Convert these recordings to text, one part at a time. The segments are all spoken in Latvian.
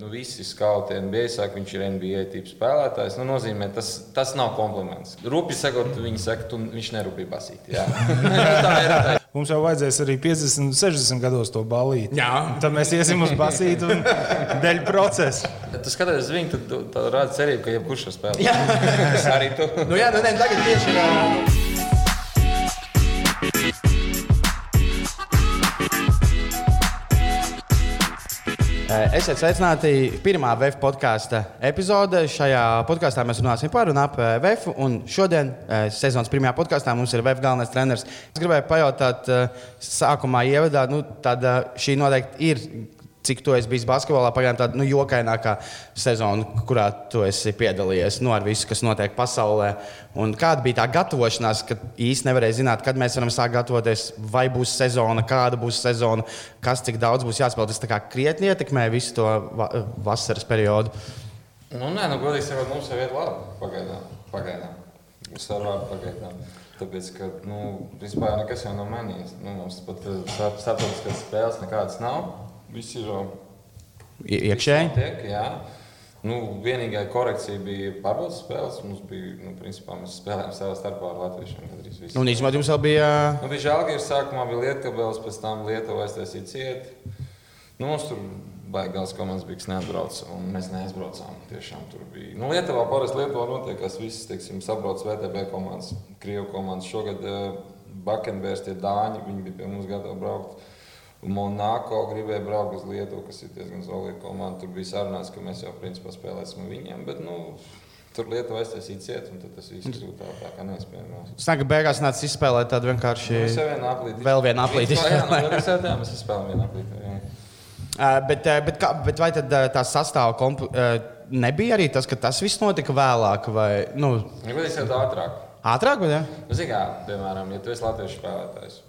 Nu, visi skauti NBA saka, viņš ir NBA tips spēlētājs. Nu, nozīmē, tas, tas nav kompliments. Rūpīgi sakot, viņi saka, tu, viņš nerūpīgi basīt. Jā. tā ir. Tā. Mums jau vajadzēs arī 50, 60 gados to balīt. Jā. Tad mēs iesim uz basītu un dēļ procesa. Ja tu skaties uz viņu, tad, tad, rāda cerību, ka jebkurš var spēlēt. Jā, arī tu. Nu, jā, nu, ne, tagad tieši ir. Esiet sveicināti pirmā VF podkāstu epizode. Šajā podkāstā mēs runāsim par un ap VF. Un šodien, sezonas pirmajā podkāstā, mums ir VF galvenais treneris. Es gribēju pajautāt, sākumā ievadā, nu, tāda šī noteikti ir cik tu esi bijis basketbolā, pagaidām tāda nu, jokainākā sezona, kurā tu esi piedalījies nu, ar visu, kas notiek pasaulē. Un kāda bija tā gatavošanās, kad īstenībā nevarēja zināt, kad mēs varam sākt gatavoties, vai būs sezona, kāda būs sezona, kas cik daudz būs jāspēlē. Tas krietni ietekmē visu to va vasaras periodu. Nu, nē, nu, godīgi sakot, mums jau ir labi pagaidām. pagaidām. Labi pagaidām. Tāpēc, ka, nu, vispār nekas jau nav mainījies. Nu, mums pat eh, starptautiskās spēles nekādas nav. Viss ir iekšēji. Tiek, jā. Nu, vienīgā korekcija bija pārbaudas spēles. Mums bija, nu, principā, mēs spēlējām savā starpā ar latviešiem. Un īstenībā jums vēl bija. Nu, bija žēl, ka ir sākumā bija Lietkabels, pēc tam Lietuva aiztaisīja ciet. Nu, mums tur baigās komandas bija, kas neatbrauc, un mēs neaizbraucām. Tiešām tur bija. Nu, Lietuvā parasti Lietuvā notiek, kas viss, teiksim, sabrauc VTB komandas, Krievu komandas. Šogad uh, Bakenbērs, tie Dāņi, viņi bija pie mums gatavi braukt. Monako gribēja braukt uz Lietuvu, kas ir diezgan solīta komanda. Tur bija sarunāts, ka mēs jau principā spēlēsim viņiem. Bet, nu, Tur Lietuvā aiztaisīja ciet, un tas viss kļūst tā, tā kā nespējams. Snaga beigās nāca izspēlēt tādu vienkārši. Nu, vienu aplīti. Vēl vienu aplīti. Jā, nu, mēs, jā, mēs spēlējām vienu aplīti. Jā. Uh, bet, uh, bet, kā, bet vai tad uh, tā sastāvā komp... uh, nebija arī tas, ka tas viss notika vēlāk? Vai, nu... Ja, jau ātrāk. Ātrāk, vai ne? Nu, Zini, kā, piemēram, ja tu esi latviešu spēlētājs,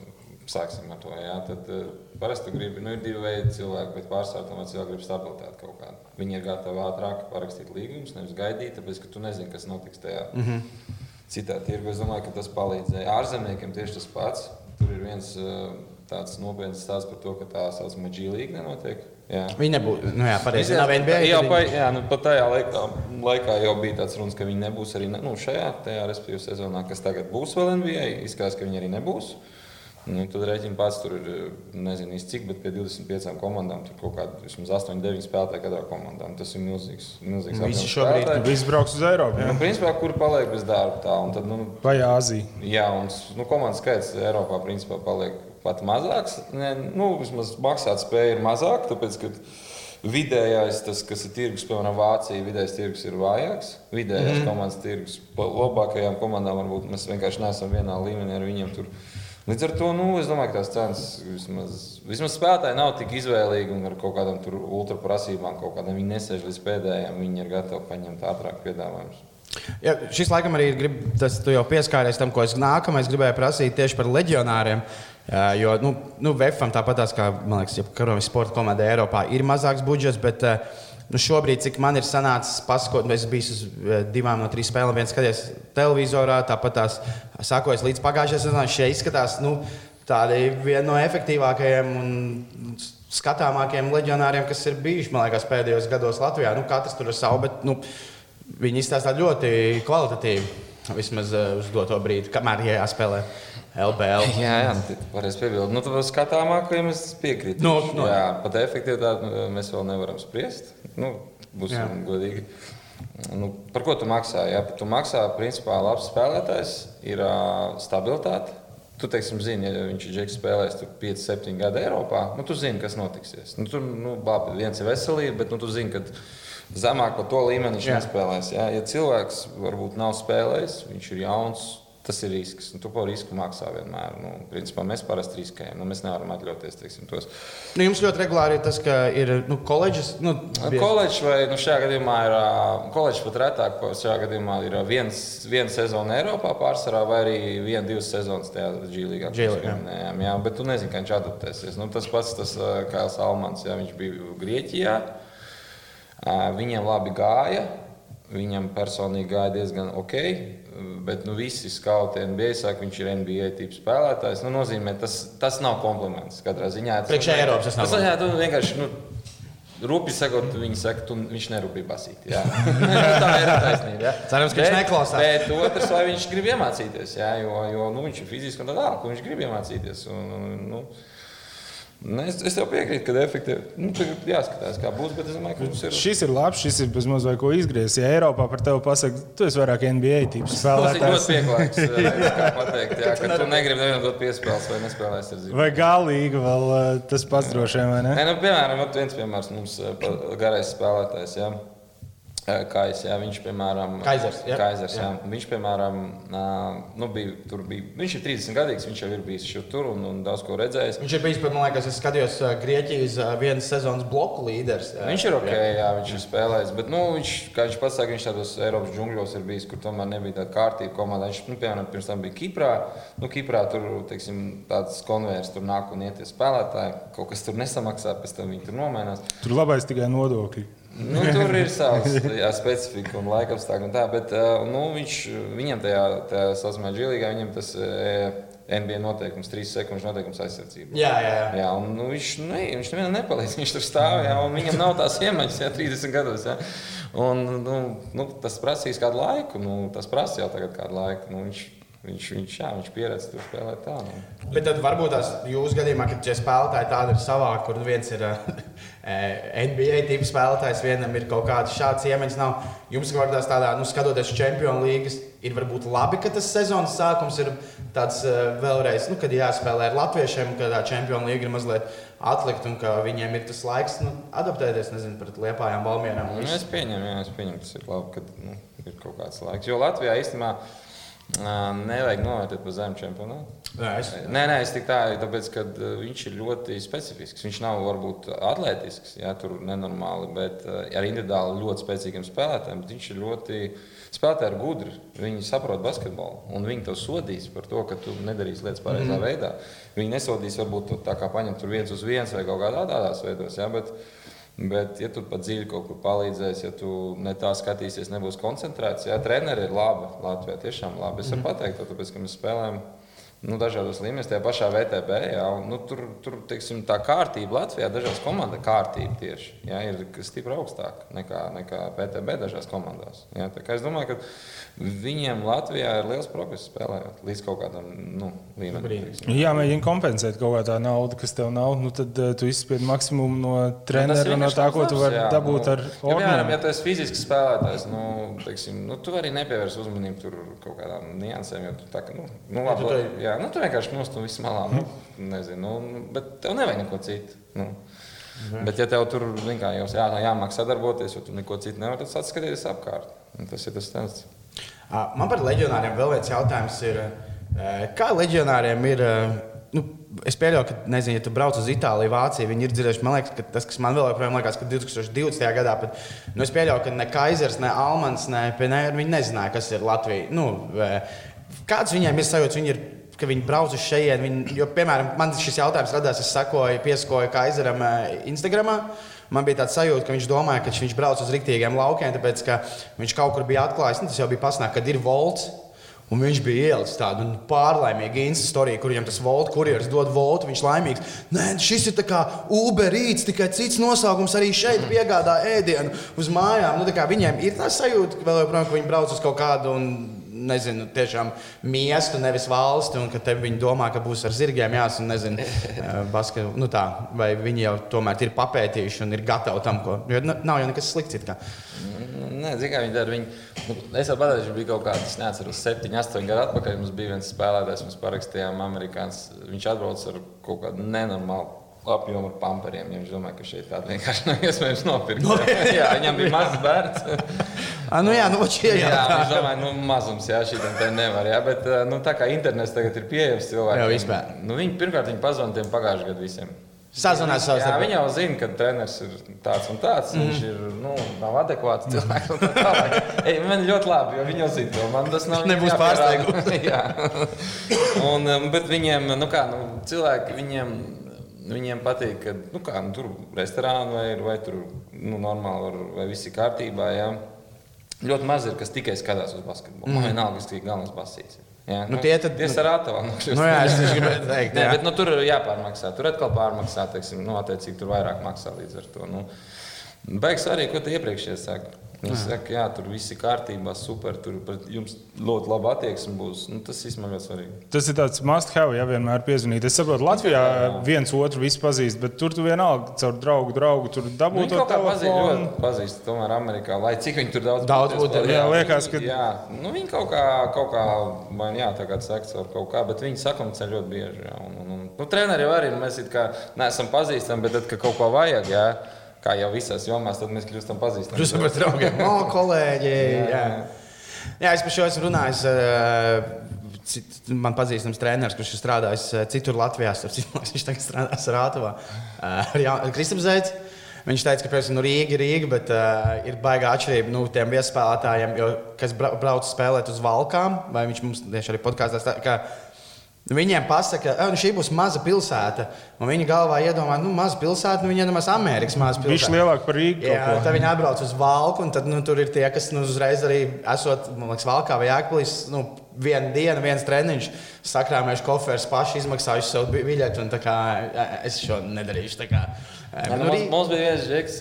sāksim ar to. Jā, tad uh, parasti gribi, nu, ir divi veidi cilvēki, bet pārsvarā cilvēki grib stabilitāti kaut kādu. Viņi ir gatavi ātrāk parakstīt līgumus, nevis gaidīt, tāpēc ka tu nezini, kas notiks tajā mm -hmm. citā tirgu. Es domāju, ka tas palīdzēja. Ārzemniekiem tieši tas pats. Tur ir viens uh, tāds nopietns stāsts par to, ka tā saucamā G-līga nenotiek. Jā. Viņi nebūs. Nu, jā, pareizi. Nav NBA. Jā, pa, jā nu, pat tajā laikā, laikā jau bija tāds runas, ka viņi nebūs arī nu, šajā, tajā, respektīvi, sezonā, kas tagad būs vēl NBA. Izskatās, ka viņi arī nebūs. Uh, Nu, tad rēķina pats tur ir, nezinu īsti cik, bet pie 25 komandām tur kaut kāda vismaz 8, 9 spēlētāji katrā komandā. Tas ir milzīgs. milzīgs Visi šobrīd visi brauks uz Eiropu. Nu, principā, kur paliek bez darba tā. Un tad, nu, Vai Āzija? Jā, un nu, komandas skaits Eiropā principā paliek pat mazāks. Ne, nu, vismaz maksāt spēja ir mazāk, tāpēc, ka Vidējais, tas, kas ir tirgus, piemēram, Vācija, vidējais tirgus ir vājāks. Vidējais mm. komandas tirgus, labākajām komandām varbūt mēs vienkārši neesam vienā līmenī ar viņiem. Tur Līdz ar to nu, es domāju, ka tās cenas vismaz, vismaz spēlētāji nav tik izvēlīgi un ar kaut kādām ultraprasībām, kaut kādām viņi nesēž līdz pēdējiem. Viņi ir gatavi paņemt ātrāk piedāvājumus. Ja, šis laikam arī ir grib, tas, jau pieskāries tam, ko es nākamais gribēju prasīt tieši par leģionāriem. Jo nu, nu, VFM tāpat kā, man liekas, karovis sporta komanda Eiropā ir mazāks budžets, bet uh, Nu šobrīd, cik man ir sanācis paskot, es biju uz eh, divām no trīs spēlēm, viens skaties televizorā, tāpat tās sakojas līdz pagājušajai sezonai. Šie izskatās nu, tādi vieni no efektīvākajiem un skatāmākajiem leģionāriem, kas ir bijuši liekas, pēdējos gados Latvijā. Nu, katrs tur ir savu, bet nu, viņi izstāsta ļoti kvalitatīvi. Vismaz uh, uz doto brīdi, kamēr jāspēlē. LBL. Jā, jā nu, pareizi piebildu. Nu, tad skatāmākajiem es piekrītu. No, no. Jā, pat efektivitāti nu, mēs vēl nevaram spriest. Nu, būsim jā. godīgi. Nu, par ko tu maksā? Jā, tu maksā, principā, labs spēlētājs, ir uh, stabilitāte. Tu teiksim, zini, ja viņš ir Džeks spēlējis 5, 7 gadu Eiropā, nu, tu zini, kas notiksies. Nu, tur nu, labi, viens ir veselība, bet nu, tu zini, ka zemāk par to līmeni viņš jā. nespēlēs. Jā. Ja cilvēks varbūt nav spēlējis, viņš ir jauns Tas ir risks. Tu par risku maksā vienmēr. Nu, principā, mēs parasti riskējam. Nu, mēs nevaram atļauties teiksim, tos. Nu, jums ļoti regulāri ir tas, ka ir nu, koledžas. Nu, koledžs vai nu, šajā gadījumā ir koledžs pat retāk. Šajā gadījumā ir viens, viena sezona Eiropā pārsvarā vai arī viena, divas sezonas tajā G-līgā. Jā. jā, bet tu nezini, kā viņš adaptēsies. Nu, tas pats tas Kails Almans, jā, viņš bija Grieķijā. Viņiem labi gāja. Viņam personīgi gāja diezgan ok bet nu, visi skauti NBA saka, viņš ir NBA tips spēlētājs. Nu, nozīmē, tas, tas nav kompliments katrā ziņā. Priekšā Eiropas tas. Tas jā, tu vienkārši. Nu, Rūpīgi sakot, viņi saka, ka viņš nerūpīgi basīt. Jā. tā ir taisnība. Jā. Cerams, ka viņš neklausās. Bet otrs, vai viņš grib iemācīties, jā, jo, jo nu, viņš ir fiziski un tā tālāk, ko viņš grib iemācīties. Un, un, nu, Nu, es, es tev piekrītu, ka efektīvi nu, jāskatās, kā būs. Bet es domāju, ka mums ir. Šis ir labs, šis ir bezmaz vai ko izgriezt. Ja Eiropā par tevi pasakā, tu esi vairāk NBA tips spēlētājs. Tas ir ļoti pieklājīgs. Kā pateikt, jā, ka tu negribi nevienam dot piespēles vai nespēlēs ar zīmēm. Vai galīgi vēl tas pats droši vien, vai ne? Nē, nu, piemēram, viens piemērs mums garais spēlētājs. Jā. Kais, jā, viņš, piemēram, Kaisers, jā. Kaisers, jā. Jā. Viņš, piemēram, nu, bija, bija, viņš ir 30 gadīgs, viņš jau ir bijis šur tur un, un daudz ko redzējis. Viņš ir bijis, man liekas, es skatījos Grieķijas vienas sezonas bloku līderis. Viņš ir ok, jā, jā viņš ir spēlējis, bet, nu, viņš, kā viņš pats saka, viņš tādos Eiropas džungļos ir bijis, kur tomēr nebija tāda kārtība komandā. Viņš, nu, piemēram, pirms tam bija Kiprā. Nu, Kiprā tur, teiksim, tāds konvejers tur nāk un iet spēlētāji. Kaut kas tur nesamaksā, pēc tam viņi tur nomainās. Tur labais tikai nodokļi. Nu, tur ir savs specifika un laika apstākļi. Bet nu, viņš, viņam tajā, tajā saucamajā džilīgā, viņam tas NBA noteikums, trīs sekundes noteikums aizsardzība. Jā, jā. jā. jā un, nu, viņš ne, viņš nevienam nepalīdz. Viņš tur stāv, jā, un viņam nav tās iemaņas, jā, 30 gados. Jā. Un, nu, nu, tas prasīs kādu laiku. Nu, tas prasa jau tagad kādu laiku. Nu, viņš, Viņš, viņš, jā, viņš pieredz tur spēlēt tā. Nu. Bet tad varbūt tās jūsu gadījumā, kad šie spēlētāji tādi ir savādi, kur viens ir NBA tipu spēlētājs, vienam ir kaut kāds šāds iemaņas, nav. Jums varbūt tādā, nu, skatoties Champions League, ir varbūt labi, ka tas sezonas sākums ir tāds vēlreiz, nu, kad jāspēlē ar latviešiem, kad tā Champions League ir mazliet atlikt un ka viņiem ir tas laiks nu, adaptēties, nezinu, pret liepājām, balmierām. Nu, es pieņemu, jā, es pieņemu, tas ir labi, ka nu, ir kaut kāds laiks. Jo Latvijā īstenībā. Nevajag novērtēt par zemu čempionātu. Nē, es... nē, nē, es tikai tādu, tāpēc, ka viņš ir ļoti specifisks. Viņš nav varbūt atletisks, jā, tur nenormāli, bet ar individuāli ļoti spēcīgiem spēlētājiem. Viņš ir ļoti spēlētāji ir gudri. Viņi saprot basketbolu, un viņi tev sodīs par to, ka tu nedarīsi lietas pareizā mm. veidā. Viņi nesodīs varbūt tā kā paņemt tur viens uz viens vai kaut kādā tādās veidos. Bet, ja tu pat dziļi kaut kur palīdzēsi, ja tu ne tā skatīsies, nebūs koncentrēts, ja treneri ir labi, Latvijā tiešām labi. Es varu mm. pateikt, to, tāpēc, ka mēs spēlējam nu, dažādos līmeņos, tajā pašā VTB. Jā, un, nu, tur tur teiksim, tā kārtība Latvijā, dažās komandās, kārtība tieši jā, ir stipri augstāka nekā, nekā VTB dažās komandās. Jā, es domāju, ka viņiem Latvijā ir liels progress spēlējot līdz kaut kādam nu, līmenim. Jā, mēģina kompensēt kaut kādā naudu, kas tev nav. Nu, tad uh, tu izspied maksimumu no nu, trenera un no tā, ko tu vari dabūt nu, ar ordinēm. Piemēram, ja tu esi fizisks spēlētājs, nu, teiksim, nu, tu vari nepievērst uzmanību tur kaut kādām niansēm, jo tu tā kā, nu, nu labi, ja tu, jā, nu, tu vienkārši nostum visu malā. Nu, nezinu, nu, bet tev nevajag neko citu. Nu. Mhm. Bet, ja tev tur vienkārši jā, jāmāk sadarboties, jo tu neko citu nevari, tad atskatīties apkārt. Un tas ir tas stāsts. Man par leģionāriem vēl viens jautājums ir, kā leģionāriem ir. Nu, es pieļauju, ka, nezinu, ja tu brauc uz Itāliju, Vāciju, viņi ir dzirdējuši, man liekas, ka tas, kas man vēl joprojām liekas, ka 2020. gadā, bet nu, es pieļauju, ka ne Kaisers, ne Almans, ne Pinēra, viņi nezināja, kas ir Latvija. Nu, kāds viņiem ir sajūta? Viņi ir ka viņi brauc uz šejienes. Viņi, jo, piemēram, man šis jautājums radās, es sekoju, piesakoju Kaiseram eh, Instagram. Man bija tāds sajūta, ka viņš domāja, ka viņš brauc uz rīktīgiem laukiem, tāpēc ka viņš kaut kur bija atklājis, nu, tas jau bija pasnāk, kad ir volts. Un viņš bija ielicis tādu pārlaimīgu instāciju, kur viņam tas volts, kurjeris dod voltu. Viņš ir laimīgs. Nē, šis ir kā Uber Eats, tikai cits nosaukums arī šeit piegādā ēdienu uz mājām. Nu, viņiem ir tā sajūta, ka, vēl, ka viņi brauc uz kaut kādu. Un, nezinu, tiešām miestu, nevis valsti, un ka te viņi domā, ka būs ar zirgiem jāsaka, nezinu, baska, nu tā, vai viņi jau tomēr ir papētījuši un ir gatavi tam, ko. Jo nav jau nekas slikts. Nē, zinu, kā viņi dara. Viņi, nu, es jau pateicu, bija kaut kāds, es neatceros, 7, 8 gadu atpakaļ. Mums bija viens spēlētājs, mēs parakstījām amerikāņus. Viņš atbrauc ar kaut kādu nenormālu apjomu ar pamperiem. Ja viņš domā, ka šeit tāda vienkārši nav iespējams nopirkt. No, jā, viņam bija mazs bērns. A, nu jā, nu, šie, jā, jā, viņš domāja, nu, mazums, jā, šī tā nevar. Jā, bet nu, tā kā internets tagad ir pieejams cilvēkiem. Jā, vispār. Nu, viņi pirmkārt viņi pazvanīja tiem pagājušajā gadā visiem. Sazvanās savā starpā. Viņi jau zina, ka treneris ir tāds un tāds. Mm. Viņš ir, nu, nav adekvāts cilvēks. Ej, man ļoti labi, jo viņi jau zina to. Man tas nav nebūs pārsteigums. un, bet viņiem, nu kā, nu, cilvēki, viņiem Viņiem patīk, ka nu kā, nu, tur restorāni vai, vai tur nu, normāli var, vai viss ir kārtībā. Jā. Ļoti maz ir, kas tikai skatās uz basketbolu. Mm. Man vienalga, kas ir galvenais basīts. Jā, Nu, tie tad- Tie ar ātrā Nu, jā, es gribēju teikt, Nē, jā. bet nu, tur ir jāpārmaksā. Tur atkal pārmaksā, teiksim, nu, attiecīgi tur vairāk maksā līdz ar to. Nu, Baigs arī, ko tu iepriekš iesāki. Viņi saka, jā, tur viss ir kārtībā, super, tur jums ļoti laba attieksme būs. Nu, tas īstenībā ļoti svarīgi. Tas ir tāds must have, ja vienmēr piezvanīt. Es saprotu, Latvijā viens otru visu pazīst, bet tur tu vienalga caur draugu, draugu tur Nu, dabūt Viņi to kaut kā pazīst, tomēr Amerikā, lai cik viņi tur daudz Daudz būtu, jā, jā, liekas, ka- Jā, nu, viņi kaut kā, kaut kā man jā, tā kā sekts ar kaut kā, bet viņi sakomunicē ļoti bieži. Jā, un, un, un, nu, treneri jau arī, nu, mēs kā neesam pazīstami, bet tad, kad kaut ko vajag, jā, kā jau visās jomās, tad mēs kļūstam pazīstami. Jūs esat draugiem, no kolēģi. Jā. jā, es par šo esmu runājis. eh, cit- Man pazīstams treneris, kurš ir strādājis eh, citur Latvijā. starp citu, Viņš tagad strādā Rātavā. Kristaps Zēds. Viņš teica, ka piemēram, nu, Rīga ir Rīga, bet uh, ir baigā atšķirība no nu, tiem viespēlētājiem, jo, kas bra brauc spēlēt uz valkām. Vai viņš mums tieši arī podkāstā stāsta, Viņiem pasaka, ka nu, šī būs maza pilsēta. Un viņi galvā iedomā, nu, maza pilsēta, nu, viņi iedomās Amerikas maza Viņš pilsēta. ir lielāks par Rīgu. kaut Jā, ko. tad viņi atbrauc uz Valku, un tad, nu, tur ir tie, kas nu, uzreiz arī esot man liekas, Valkā vai Jākapilīs. Nu, Viena diena, viens treniņš, sakrāmējuši koferus, paši izmaksājuši savu bi- biļeti. un tā Kā, ā, es šo nedarīšu. tā Kā, Jā, nu, nu, mums, bija viens žeks,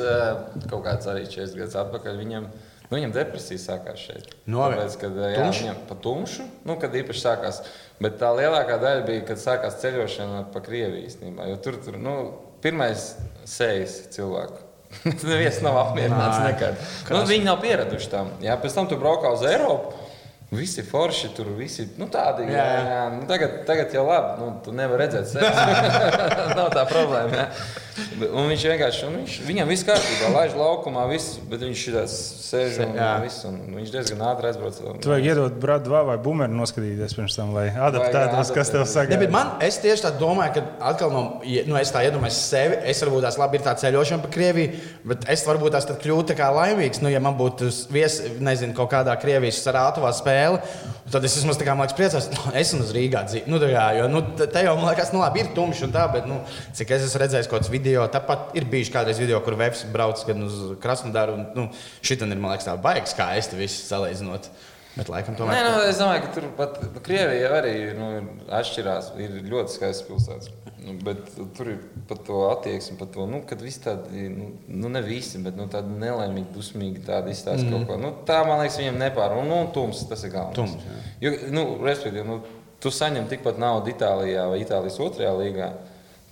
kaut kāds arī 40 gadus atpakaļ. Viņam, nu, viņam depresija sākās šeit. Novērt. Kad, jā, viņam pa tumšu, nu, kad īpaši sākās. Bet tā lielākā daļa bija, kad sākās ceļošana pa Krieviju īstenībā. Jo tur, tur nu, pirmais sejas cilvēku. Neviens nav apmierināts nekad. Nu, viņi nav pieraduši tam. Jā, pēc tam tu braukā uz Eiropu. Visi forši tur, visi nu, tādi. Jā, Jā, jā. Nu, tagad, tagad jau labi, nu, tu nevari redzēt sevi. Nav tā problēma. Jā. Bet- Un viņš vienkārši, un viņš, viņam viss kārtībā, laiž laukumā, viss, bet viņš šitās sēž un, viss, un viņš diezgan ātri aizbrauc. Tu vajag iedot brādu vai bumeru noskatīties pirms tam, lai adaptētos, kas tev Ne, sagaida. man, es tieši tā domāju, ka atkal no, nu, es tā iedomājos sevi. Es varbūt tās labi ir tā ceļošana pa Krieviju, bet es varbūt tās tad kļūtu tā kā laimīgs. Nu, ja man būtu vies, nezinu, kaut kādā Krievijas sarātavā spēle, tad es tā man liekas priecājos, nu, esmu uz Rīgā dzīvo. Nu, tā kā, jo, nu, te jau man liekas, nu, labi, ir tumšs un tā, bet, nu, cik es esmu redzējis kaut kādus video, tāpat ir bijuši kādreiz video, kur Vēps brauc gan uz Krasnodaru, un, nu, šitam ir, man liekas, tā baigs, kā es te visu salīdzinot. Bet, laikam, tomēr. Nē, nu, es domāju, ka tur pat Krievija arī nu, ir atšķirās. Ir ļoti skaists pilsētas. Nu, bet tur ir pat to attieksme, pat to, nu, kad visi tādi, nu, nu ne visi, bet nu, tādi nelaimīgi, dusmīgi tādi izstāsta mm. kaut ko. Nu, tā, man liekas, viņiem nepār. Un, nu, tums, tas ir galvenais. Tums, jā. jo, nu, respektīvi, nu, tu saņem tikpat naudu Itālijā vai Itālijas otrajā līgā.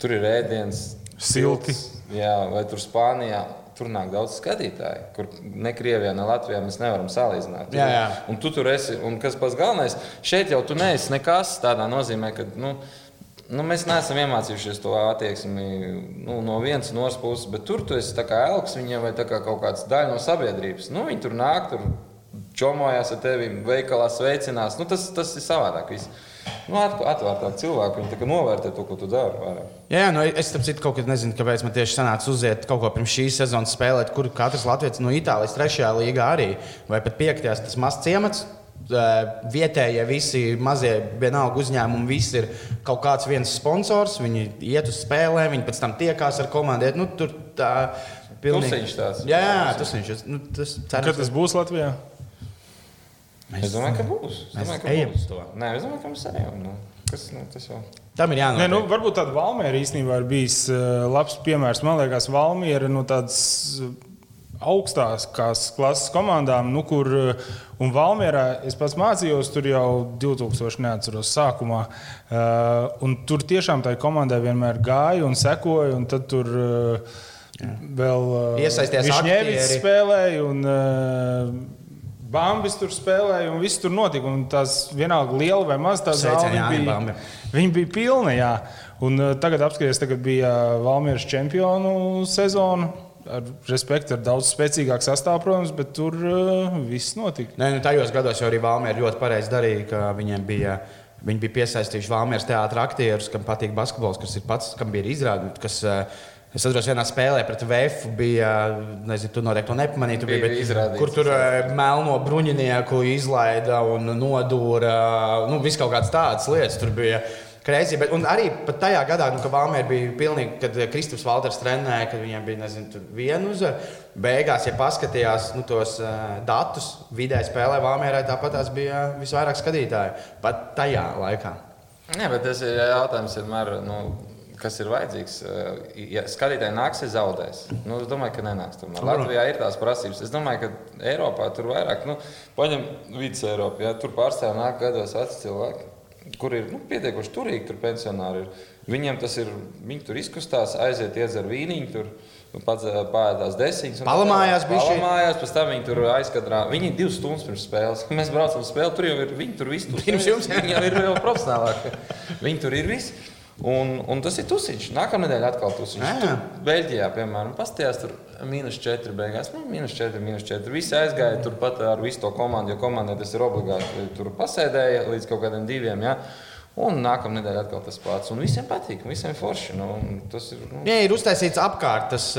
Tur ir ēdiens, Silti. silts, Jā, vai tur Spānijā. Tur nāk daudz skatītāju, kur ne Krievijā, ne Latvijā mēs nevaram salīdzināt. Jā, jā. Un tu tur esi, un kas pats galvenais, šeit jau tu neesi nekas tādā nozīmē, ka nu, nu, mēs neesam iemācījušies to attieksmi nu, no vienas no otras puses, bet tur tu esi kā elks viņiem vai kā kaut kāds daļa no sabiedrības. Nu, viņi tur nāk, tur čomojās ar tevi, veikalā sveicinās. Nu, tas, tas ir savādāk. Viss. Nu, at- atvērtāk cilvēki, viņi tā novērtē to, ko tu dari. vairāk. Jā, jā, nu es tam citu kaut kad nezinu, kāpēc man tieši sanāca uziet kaut ko pirms šīs sezonas spēlēt, kur katrs latviečs no Itālijas trešajā līgā arī, vai pat piektajā, tas mazs ciemats. Vietējie visi mazie vienalga uzņēmumi, visi ir kaut kāds viens sponsors. Viņi iet uz spēlēm, viņi pēc tam tiekās ar komandiem. Nu, tur tā Tusiņš tāds. Jā, jā, tas viņš nu, tas Kad cerams, tas būs Latvijā? Es domāju, ka būs. Es Mēs domāju, ka ejam būs. to. Nē, es domāju, ka mēs ejam. Nu, kas, nu, tas jau. Tam ir jānotiek. Nē, nu, varbūt tāda Valmiera īstenībā ir bijis uh, labs piemērs. Man liekas, Valmiera no tādas uh, augstās klases komandām, nu, kur uh, un Valmierā es pats mācījos tur jau 2000, neatceros, sākumā. Uh, un tur tiešām tai komandai vienmēr gāja un sekoja, un tad tur uh, vēl uh, Iesaistījās aktieri. spēlēja. Un, uh, Bambis tur spēlēja, un viss tur notika. Un tās vienalga liela vai maza tā Sveicieni zāle Jānim bija. Viņi bija pilni. Jā. Un, uh, tagad apskaties, tagad bija Valmieras čempionu sezona. Ar respektu, ar daudz spēcīgāku sastāvu, protams, bet tur uh, viss notika. Nē, nu, tajos gados jau arī Valmēra ļoti pareizi darīja, ka viņiem bija. Viņi bija piesaistījuši Valmēras teātris aktierus, kam patīk basketbols, kas ir pats, kam bija izrādīts. Kas, eh, Es atceros, vienā spēlē pret VF bija, nezinu, tu noteikti to nepamanīji. tu Bija, bija izrādīts. Kur tur eh, melno bruņinieku izlaida un nodūra, nu, viss kaut kādas tādas lietas. Tur bija kreisī. Bet arī tajā gadā, nu, kad Valmēra bija pilnīgi, kad Kristofers Valters trenēja, kad viņam bija nezinu, viena uzvara. Beigās, ja paskatījās nu, tos uh, datus, vidē spēlē Valmērai tāpat tās bija visvairāk skatītāju. Pat tajā laikā. Jā, bet tas ir jautājums vienmēr. Nu kas ir vajadzīgs. Ja skatītāji nāks, ir zaudējis. Nu, es domāju, ka nenāks. Tomēr. Latvijā ir tās prasības. Es domāju, ka Eiropā tur vairāk, nu, paņem vidus Eiropu, ja tur pārstāv nāk gados veci cilvēki kur ir nu, pietiekuši turīgi, tur pensionāri ir. Viņiem tas ir, viņi tur izkustās, aiziet, iedzer vīniņu. Tur, Pats pārādās desiņas. Palamājās, bija šī. Palamājās, pēc tam viņi tur aizkadrā. Viņi ir divas stundas pirms spēles. Mēs braucam uz spēli, tur jau ir, viņi tur viss tur. Pirms jums, viņi jau ir vēl profesionālāki. Viņi tur ir visi. Un, un tas ir tusiņš. Nākamā nedēļa atkal tusiņš. Beļģijā, piemēram, pastījās tur mīnus 4 beigās. Nu, mīnus 4, mīnus 4. Visi aizgāja turpat ar visu to komandu, jo komandai tas ir obligāti. Tur pasēdēja līdz kaut kādiem diviem. Ja? Un nākamā nedēļa atkal tas pats. Un visiem patīk, visiem forši. Nu, tas ir, nu... Jā, ir uztaisīts apkārt. Tas,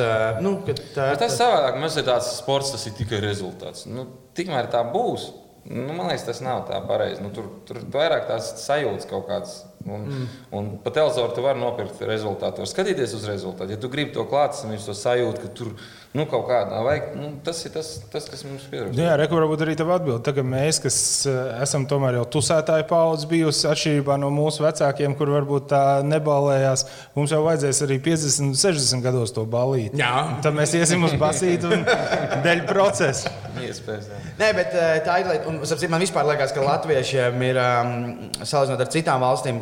nu, tā, tas ir savādāk. Mums ir tāds sports, tas ir tikai rezultāts. Nu, tikmēr tā būs. Nu, man liekas, tas nav tā pareizi. Nu, tur, tur vairāk tās sajūtas kaut kādas Un, mm. un pa televizoru tu vari nopirkt rezultātu, var skatīties uz rezultātu. Ja tu gribi to klātesam, to sajūtu, ka tur nu, kaut kādā vajag, nu, tas ir tas, tas kas mums pietrūkst. Jā, rekur varbūt arī tev atbild. Tagad mēs, kas eh, esam tomēr jau tusētāju paudze bijusi atšķirībā no mūsu vecākiem, kur varbūt tā nebalējās, mums jau vajadzēs arī 50, 60 gados to balīt. Jā. Tad mēs iesim uz basītu un dēļ procesa. Iespējams. Nē, bet eh, tā ir lieta, un sapcīt, man vispār liekas, ka latviešiem ir um, salīdzinot ar citām valstīm,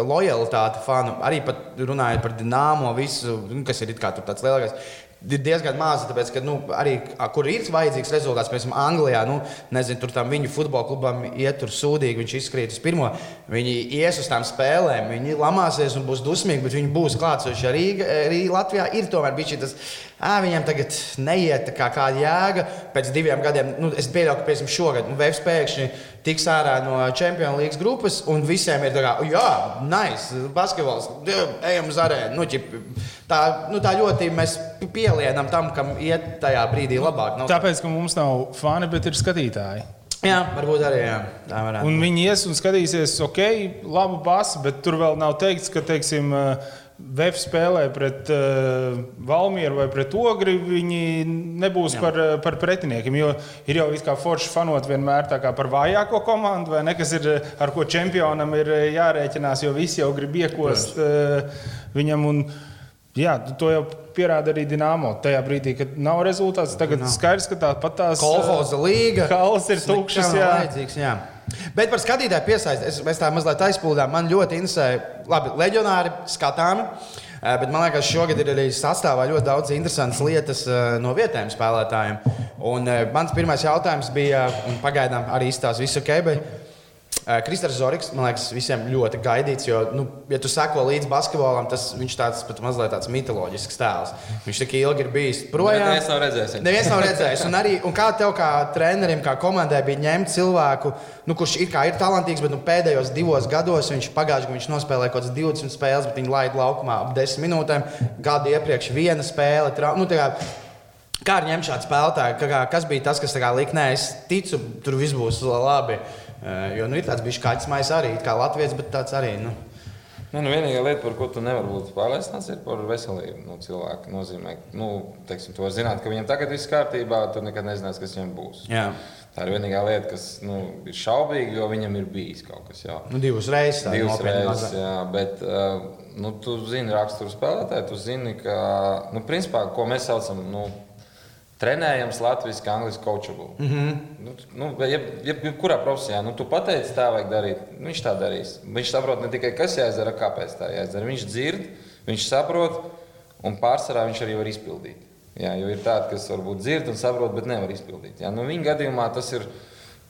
lojalitāte fanu, arī runājot par dīnāmo, visu, nu, kas ir tāds lielākais ir diezgan maza. Tāpēc, ka, nu, arī kur ir vajadzīgs rezultāts, piemēram, Anglijā, nu, nezinu, tur tam viņu futbola klubam iet tur sūdīgi, viņš izkrīt uz pirmo. Viņi ies uz tām spēlēm, viņi lamāsies un būs dusmīgi, bet viņi būs klātsoši arī, arī Latvijā. Ir tomēr bijis tas, ah, viņam tagad neiet kā kāda jēga. Pēc diviem gadiem, nu, es pieļauju, ka tam šogad nu, Vēs pēkšņi tiks ārā no Champions League grupas, un visiem ir tā, kā, jā, nice, basketbols, ejam uz arēnu. Nu, ķip, tā, nu, tā ļoti mēs pielienam tam, kam iet tajā brīdī labāk. Nav Tāpēc, ka mums nav fani, bet ir skatītāji. Jā, varbūt arī jā. tā varētu. Un viņi ies un skatīsies, ok, labu basu, bet tur vēl nav teikts, ka, teiksim, uh, Vēf spēlē pret uh, Valmieru vai pret Ogri, viņi nebūs Jā. par, eh, par pretiniekiem. Jo ir jau kā forši fanot vienmēr par vājāko komandu, vai ne, kas ir ar ko čempionam ir eh, jārēķinās, jo visi jau grib iekost uh, viņam. Un, Jā, to jau pierāda arī Dienāmo. Tajā brīdī, kad nav rezultāts, tagad nav. skaidrs, ka tāpat tās kolhoza līga. Kalas ir tukšas. Jā. jā. Bet par skatītāju piesaisti, es, mēs tā mazliet aizpildām. Man ļoti interesē, labi, leģionāri skatāmi. Eh, bet man liekas, šogad ir arī sastāvā ļoti daudz interesantas lietas eh, no vietējiem spēlētājiem. Un eh, mans pirmais jautājums bija, un pagaidām arī izstāsta visu ok. Bet Kristers Zorigs, man liekas, visiem ļoti gaidīts. Jo, nu, ja tu seko līdzi basketbolam, tas viņš tāds pat mazliet tāds mitoloģisks tēls. Viņš tik ilgi ir bijis projām. Neviens nav redzējis. Neviens nav redzējis. Un, arī, un kā tev, kā trenerim, kā komandai, bija ņemt cilvēku, nu, kurš ir, ir talantīgs, bet nu, pēdējos divos gados viņš pagājušajā gadā viņš nospēlēja kaut kādas 20 spēles, bet viņi laida laukumā ap 10 minūtēm. Gadu iepriekš viena spēle. Tra... Nu, kā, kā ar ņemt šādu spēlētāju? Kas bija tas, kas lika, nē, es ticu, tur viss būs labi. Eh, jo nu, ir tāds bijis kaķis mājas arī, kā Latvijas, bet tāds arī. Nu. Ne, nu, vienīgā lieta, par ko tu nevari būt pārliecināts, ir par veselību nu, cilvēka. Nozīmē, nu, teiksim, to zināt, ka viņam tagad viss kārtībā, tu nekad nezināsi, kas viņam būs. Jā. Tā ir vienīgā lieta, kas nu, ir šaubīga, jo viņam ir bijis kaut kas tāds. Nu, divas reizes. Divas reizes, jā, bet uh, nu, tu zini raksturu spēlētāju, tu zini, ka, nu, principā, ko mēs saucam, nu, trenējams latviešu, angļuiski coachable. Mm -hmm. nu, nu, jeb, jeb, jebkurā profesijā, nu, tu pateici, tā vajag darīt. Nu, viņš tā darīs. Viņš saprot ne tikai, kas jāizdara, kāpēc tā jāizdara. Viņš dzird, viņš saprot, un pārsvarā viņš arī var izpildīt. Jā, jo ir tādi, kas varbūt dzird un saprot, bet nevar izpildīt. Jā, nu, viņa gadījumā tas ir,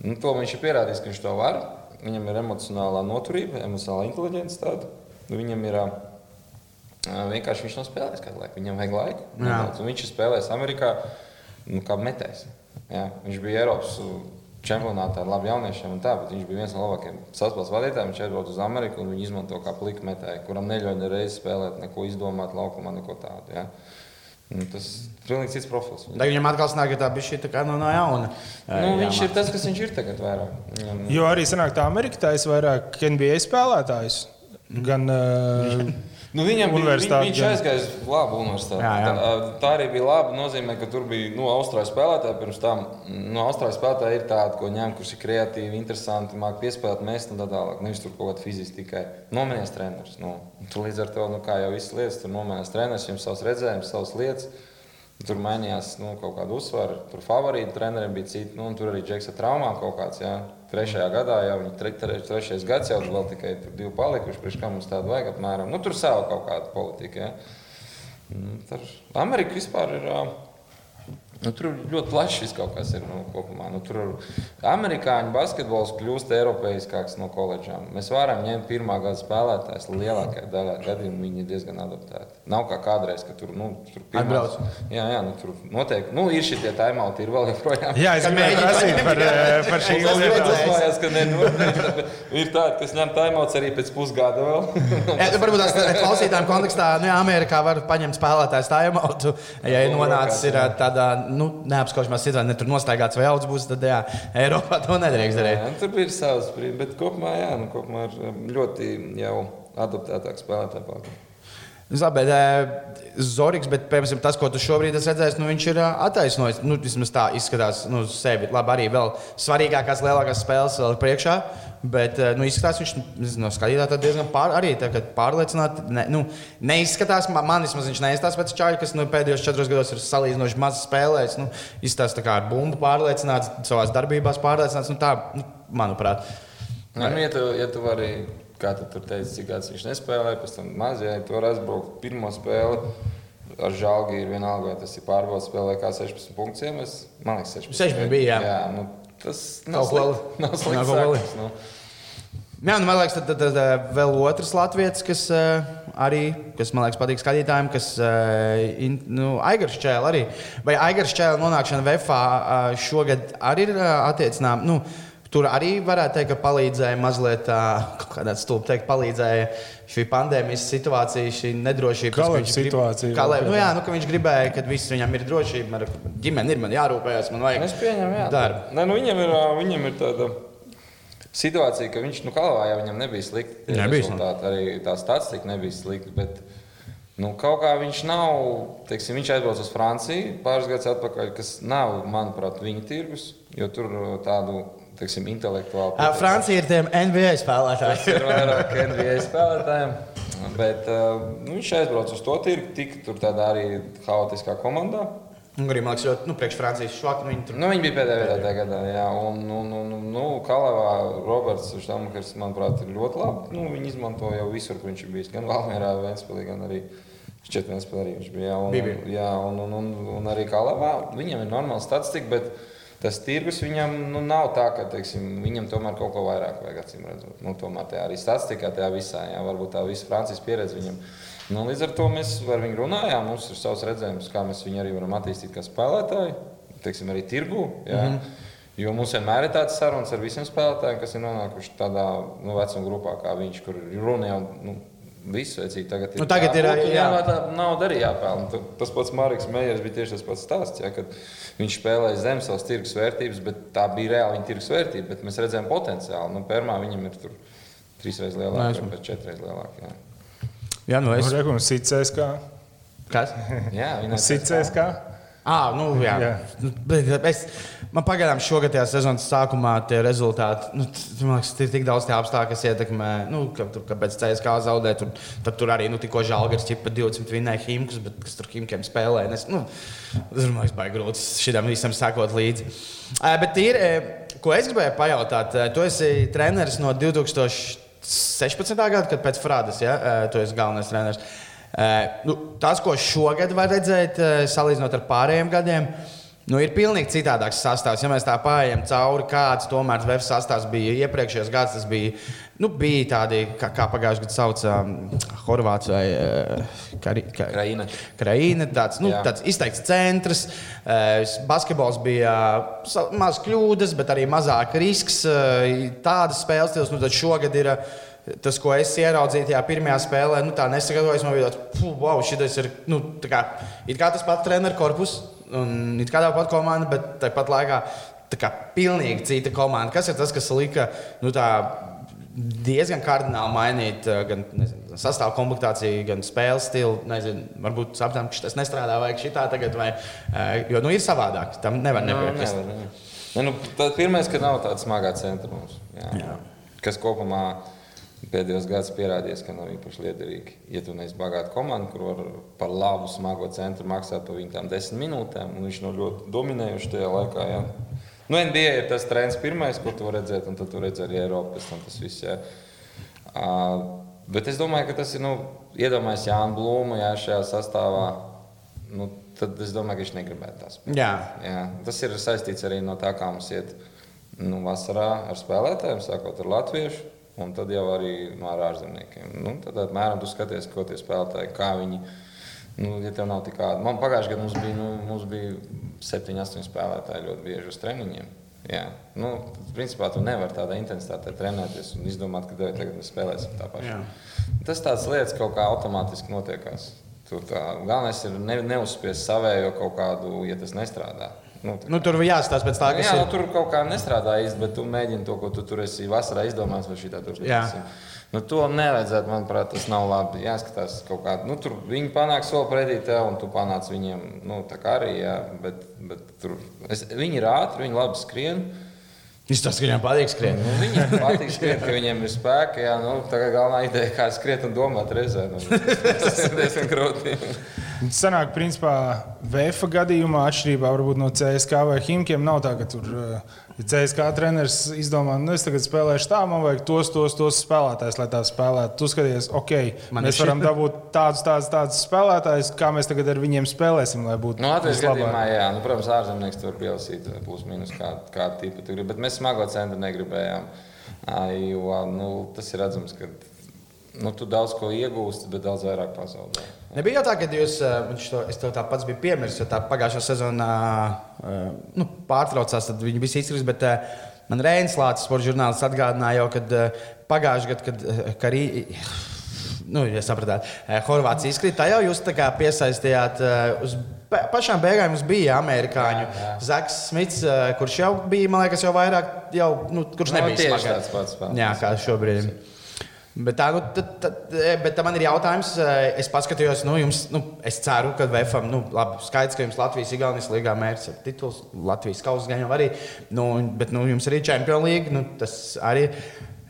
nu, to viņš ir pierādījis, ka viņš to var. Viņam ir emocionālā noturība, emocionālā inteliģence tāda. Nu, viņam ir vienkārši viņš nav spēlējis kādu laiku. Viņam vajag laiku. Viņš ir spēlējis Amerikā nu, kā metējs. Jā, viņš bija Eiropas čempionātā ar labi jauniešiem, tā, bet viņš bija viens no labākajiem saspēles vadītājiem. Viņš aizbrauca uz Ameriku un viņi izmanto kā plika metēju, kuram neļauj nereiz spēlēt, neko izdomāt laukumā, neko tādu. Jā. Nu, tas ir pilnīgi cits profils. Tagad viņam atkal sanāk, ka tā bija šī tā no, no jauna. Nu, jā, viņš ir tas, kas viņš ir tagad vairāk. Viņam... Jo arī sanāk, tā Amerikā ir vairāk NBA spēlētājs. gan uh, Nu, viņam bija, viņš gan- aizgāja uz labu universitāti. Jā, jā. Tā, tā arī bija laba. nozīmē, ka tur bija nu, austrāļu spēlētāji. Pirms tam nu, austrāļu spēlētāji ir tādi, ko ņem, kurš ir kreatīvi, interesanti, mākslinieki piespēlēt, mest un tā tālāk. Nevis tur kaut kāda fiziski tikai nomainījās treneris. Nu, tur līdz ar to, nu, jau visas lietas, tur nomainījās treneris, viņam savs redzējums, savas lietas. Tur mainījās nu, kaut kāda uzsvara. Tur favorīti treneriem bija citi. Nu, tur arī Džeksa traumā kaut kāds. Jā. Trešajā gadā jau viņa tre, tre, trešais gads jau vēl tikai divi palikuši. Priekš kā mums tādu vajag apmēram. Nu, tur sava kaut kāda politika. Jā. Nu, Tur Amerika vispār ir. ā, Nu, tur ļoti plašs viss kaut kas ir nu, kopumā. Nu, tur amerikāņu basketbols kļūst eiropeiskāks no koledžām. Mēs varam ņemt pirmā gada spēlētājus. Lielākajā daļā gadījumā viņi ir diezgan adaptēti. Nav kā kādreiz, ka tur, nu, tur pirmās, jā, jā, nu, tur noteikti nu, ir šie taimauti, ir vēl joprojām. Jā, es gribēju prasīt par, eh, par šīm Tas lietām. uzmājās, ka ne, nu, ir tādi, kas ņem taimauts arī pēc pusgada vēl. Nu, varbūt tās tā- klausītājiem kontekstā, nu, jā, Amerikā var paņemt spēlētāju stājumu. Ja ir nonācis ir, tādā nu, neapskaužamā situācijā, ne tur nostaigāts vai augs būs, tad jā, Eiropā to nedrīkst darīt. Jā, tur bija savs brīdis, bet kopumā, jā, nu, kopumā ir um, ļoti jau adaptētāk spēlētāji. Bet ē, Zorgs, bet piemēram, tas, ko tu šobrīd esi redzējis, nu, viņš ir ā, attaisnojis. Nu, vismaz tā izskatās nu, sevi. Labi, arī vēl svarīgākās, lielākās spēles vēl ir priekšā. Bet ē, nu, izskatās, viņš nezinu, no skatītāja diezgan pār, arī tā, pārliecināti. Ne, nu, neizskatās, man, man vismaz viņš neizskatās pēc čāļa, kas nu, pēdējos četros gados ir salīdzinoši maz spēlējis. Nu, izskatās tā kā ar bumbu pārliecināts, savās darbībās pārliecināts. Nu, tā, nu, manuprāt. Nu, ja, tu, ja tu vari, kā tu tur teici, cik gads viņš nespēlēja, pēc tam mazajā, ja tu vari aizbraukt pirmo spēli. Ar žēlgu ir vienalga, vai tas ir pārbaudas spēlē, kā 16 punktus iemest. Man liekas, 16. 16 bija, jā. jā nu, tas nav slikti. Nav slikti. sākums, Nu. Jā, nu, man liekas, tad, tad, tad vēl otrs latviečs, kas ā, arī, kas man liekas, patīk skatītājiem, kas ir nu, Aigars Čēlis. Arī. Vai Aigars Čēlis nonākšana VFā ā, šogad arī ir ā, attiecināma? Nu, Tur arī varētu teikt, ka palīdzēja mazliet kādā stulbā teikt, palīdzēja šī pandēmijas situācija, šī nedrošība. Kalēba viņš situācija, Kalēba, vēl nu, jā, nu, ka viņš gribēja, ka viss viņam ir drošība, man ir ģimene, ir man jārūpējas, man vajag Es pieņemu, jā. darbu. Nē, nu, viņam, ir, viņam ir tāda situācija, ka viņš, nu, Kalvā jau viņam nebija slikti. Nebija rezultāti, Arī tā statistika nebija slikta. Bet, nu, kaut kā viņš nav, teiksim, viņš aizbrauca uz Franciju pāris gadus atpakaļ, kas nav, manuprāt, viņa tirgus, jo tur tādu, teiksim, intelektuālu. Ā, Francija ir tiem NBA spēlētājiem. Ir vairāk NBA spēlētājiem. Bet uh, nu, viņš aizbrauca uz to tirgu, tika tur tādā arī haotiskā komandā. Un arī, man liekas, nu, priekš Francijas švaka viņi tur. Nu, viņi bija pēdējā vietā tajā gadā. Jā, un, un, un, un nu, Kalavā Roberts Štamkers, manuprāt, ir ļoti labi. Nu, viņi izmanto jau visur, kur viņš ir bijis. Gan Valmērā, Vēnspilī, gan arī Šķiet, Vēnspilī arī viņš bija. Jā, un, Bija, bija. jā, un, un, un, un arī Kalavā. Viņam ir normāla statistika, bet tas tirgus viņam nu, nav tā, ka teiksim, viņam tomēr kaut ko vairāk vajag acīm redzot. Nu, tomēr tajā arī statistikā, tajā visā, jā, varbūt tā visa Francijas pieredze viņam. Nu, līdz ar to mēs ar viņu runājām. Mums ir savs redzējums, kā mēs viņu arī varam attīstīt kā spēlētāju, teiksim, arī tirgu. Jā. Mm -hmm. Jo mums vienmēr ir tāds sarunas ar visiem spēlētājiem, kas ir nonākuši tādā nu, vecuma grupā, kā viņš, kur runa jau nu, visu veicīgi. Tagad ir, Nu, tagad ir, jābūt, jāmētā nauda arī jāpelnā. Tas pats Marks Meijers bija tieši tas pats stāsts. Ja, kad viņš spēlēja zem savas tirgus vērtības, bet tā bija reāli viņa tirgus vērtība. Bet mēs redzējām potenciālu. Nu, Pirmā viņam ir tur trīs reizes lielāka, Esmu. vai četras reizes lielāka. Jā, Jā, nu es. Nu, Reikums sicēs kā. Kas? jā viņa Sicēs kā. Ah, nu, jā. Jā. Nu, bet Es, man pagaidām šogad, tajā sezonas sākumā, tie rezultāti, nu, man liekas, ir tik daudz tie apstākļi, kas ietekmē, nu, ka, tur, kāpēc CSK zaudē. Tur, tad tur arī nu, tikko žēlgars ķipa 20 vinnēja Himkus, bet kas tur Himkiem spēlē. Es, nu, tas man liekas, baigi grūti šitam visam sekot līdzi. Bet ir, ko es gribēju pajautāt, tu esi treneris no 2016. gada, kad pēc Frādas, ja, tu esi galvenais treneris. Nu, tas, ko šogad var redzēt, salīdzinot ar pārējiem gadiem, nu, ir pilnīgi citādāks sastāvs. Ja mēs tā pārējām cauri, kāds tomēr VF sastāvs bija iepriekšējos gados, tas bija, nu, bija tādi, kā, kā pagājušajā gadā sauca um, Horvāts vai uh, Kari, ka, Kraina. Kraina, tāds, nu, Jā. tāds izteikts centrs. Eh, Basketbols bija sa- maz kļūdas, bet arī mazāk risks. eh, Tādas spēles stils, nu, šogad ir. eh, Tas, ko es ieraudzīju tajā pirmajā spēlē, nu, tā nesagatavojos. Man bija tāds, wow, šis ir nu, kā, it kā tas pats treneru korpus, un it kā tā pati komanda, bet tāpat laikā tā kā pilnīgi cita komanda. Kas ir tas, kas lika nu, tā, diezgan kardināli mainīt uh, gan nezinu, sastāvu komplektāciju, gan spēles stilu. Nezinu, varbūt sapratām, ka tas nestrādā, vai šitā tagad, vai, uh, jo nu, ir savādāk. Tam nevar nepiekrist. Ne, nu, Pirmā, ka nav tāda smagā centra mums, jā. Jā. kas kopumā pēdējos gados pierādījis, ka nav īpaši liederīgi. Ja tu neesi bagāta komanda, kur var par labu, smago centru maksāt par viņu tām desmit minūtēm, un viņš nav ļoti dominējuši tajā laikā. Jā. Nu, NBA ir tas trends, pirmais, ko tu redzēji, un tad tu redzi arī Eiropu. Tas viss, jā. Uh, bet es domāju, ka tas ir, nu, iedomājies Jānu Blūmu jā, šajā sastāvā. Nu, tad es domāju, ka viņš negribētu tās spēlēt. Jā. Jā, tas ir saistīts arī no tā, kā mums iet nu, vasarā ar spēlētājiem, sākot ar latviešu. Un tad jau arī no ārzemniekiem. Nu, tad apmēram tu skaties, ko tie spēlētāji, kā viņi. Nu, ja tev nav tik kāda, man pagājušajā gadā mums bija, nu, mums bija 7, 8 spēlētāji ļoti bieži uz treniņiem. Jā. Nu, principā tu nevari tādā intensitātē trenēties un izdomāt, ka tev tagad spēlēsim tā paša. Tas tāds lietas kaut kā automātiski notiekās. Tur tā, galvenais ir ne, neuzspiest savējo kaut kādu, ja tas nestrādā. Nu, nu, tur bija jāstāsta pēc tā, kas jā, ir. Nu, tur kaut kā nestrādā īsti, bet tu mēģini to, ko tu tur esi vasarā izdomājis, vai šī tā turpināsim. Nu, to nevajadzētu, manuprāt, tas nav labi. Jāskatās kaut kādā. Nu, tur viņi panāk soli pretī tev, un tu panāc viņiem. Nu, tā kā arī, jā, bet, bet tur es, viņi ir ātri, viņi labi skrien. Izstāsta, ka viņiem patīk skriet. Nu, viņiem patīk skriet, ka viņiem ir spēki. Jā, nu, tā kā galvenā ideja ir kā skriet un domāt reizē. Nu, tas ir diezgan grūti. Sanāk, principā, VF gadījumā, atšķirībā no CSK vai Himkiem, nav tā, ka tur uh, ja CSK treneris izdomā, nu, es tagad spēlēšu tā, man vajag tos, tos, tos spēlētājus, lai tā spēlētu. Tu skaties, ok, man mēs varam dabūt tādus, tādus, tādus spēlētājus, kā mēs tagad ar viņiem spēlēsim, lai būtu. Nu, Latvijas gadījumā, jā, nu, protams, ārzemnieks tur pielasīt plus mīnus kādu kā tipu, bet mēs smago centru negribējām. Jo nu, tas ir redzams, ka nu, tu daudz ko iegūsti, bet daudz vairāk pazaudē. Nebija jau tā, ka jūs, to, es to tā pats biju piemiris, jo tā pagājušā sezonā nu, pārtraucās, tad viņi visi izkrist, bet man Rēns Lācis, sporta žurnālists, atgādināja jau, kad pagājušajā gadā, kad Karī, nu, ja sapratāt, Horvācija izkrita, tā jau jūs piesaistījāt uz pašām beigām mums bija amerikāņu. Jā, jā. Zaks Smits, kurš jau bija, man liekas, jau vairāk, jau, nu, kurš no, nebija tāds pats. pats, pats. Jā, kā šobrīd. Bet, tā, nu, tad, tad, e, bet man ir jautājums, e, es paskatījos, nu, jums, nu, es ceru, ka VFM, nu, labi, skaidrs, ka jums Latvijas Igaunijas līgā mērķis ir tituls, Latvijas kausa gan jau arī, nu, bet, nu, jums arī Champions League, nu, tas arī,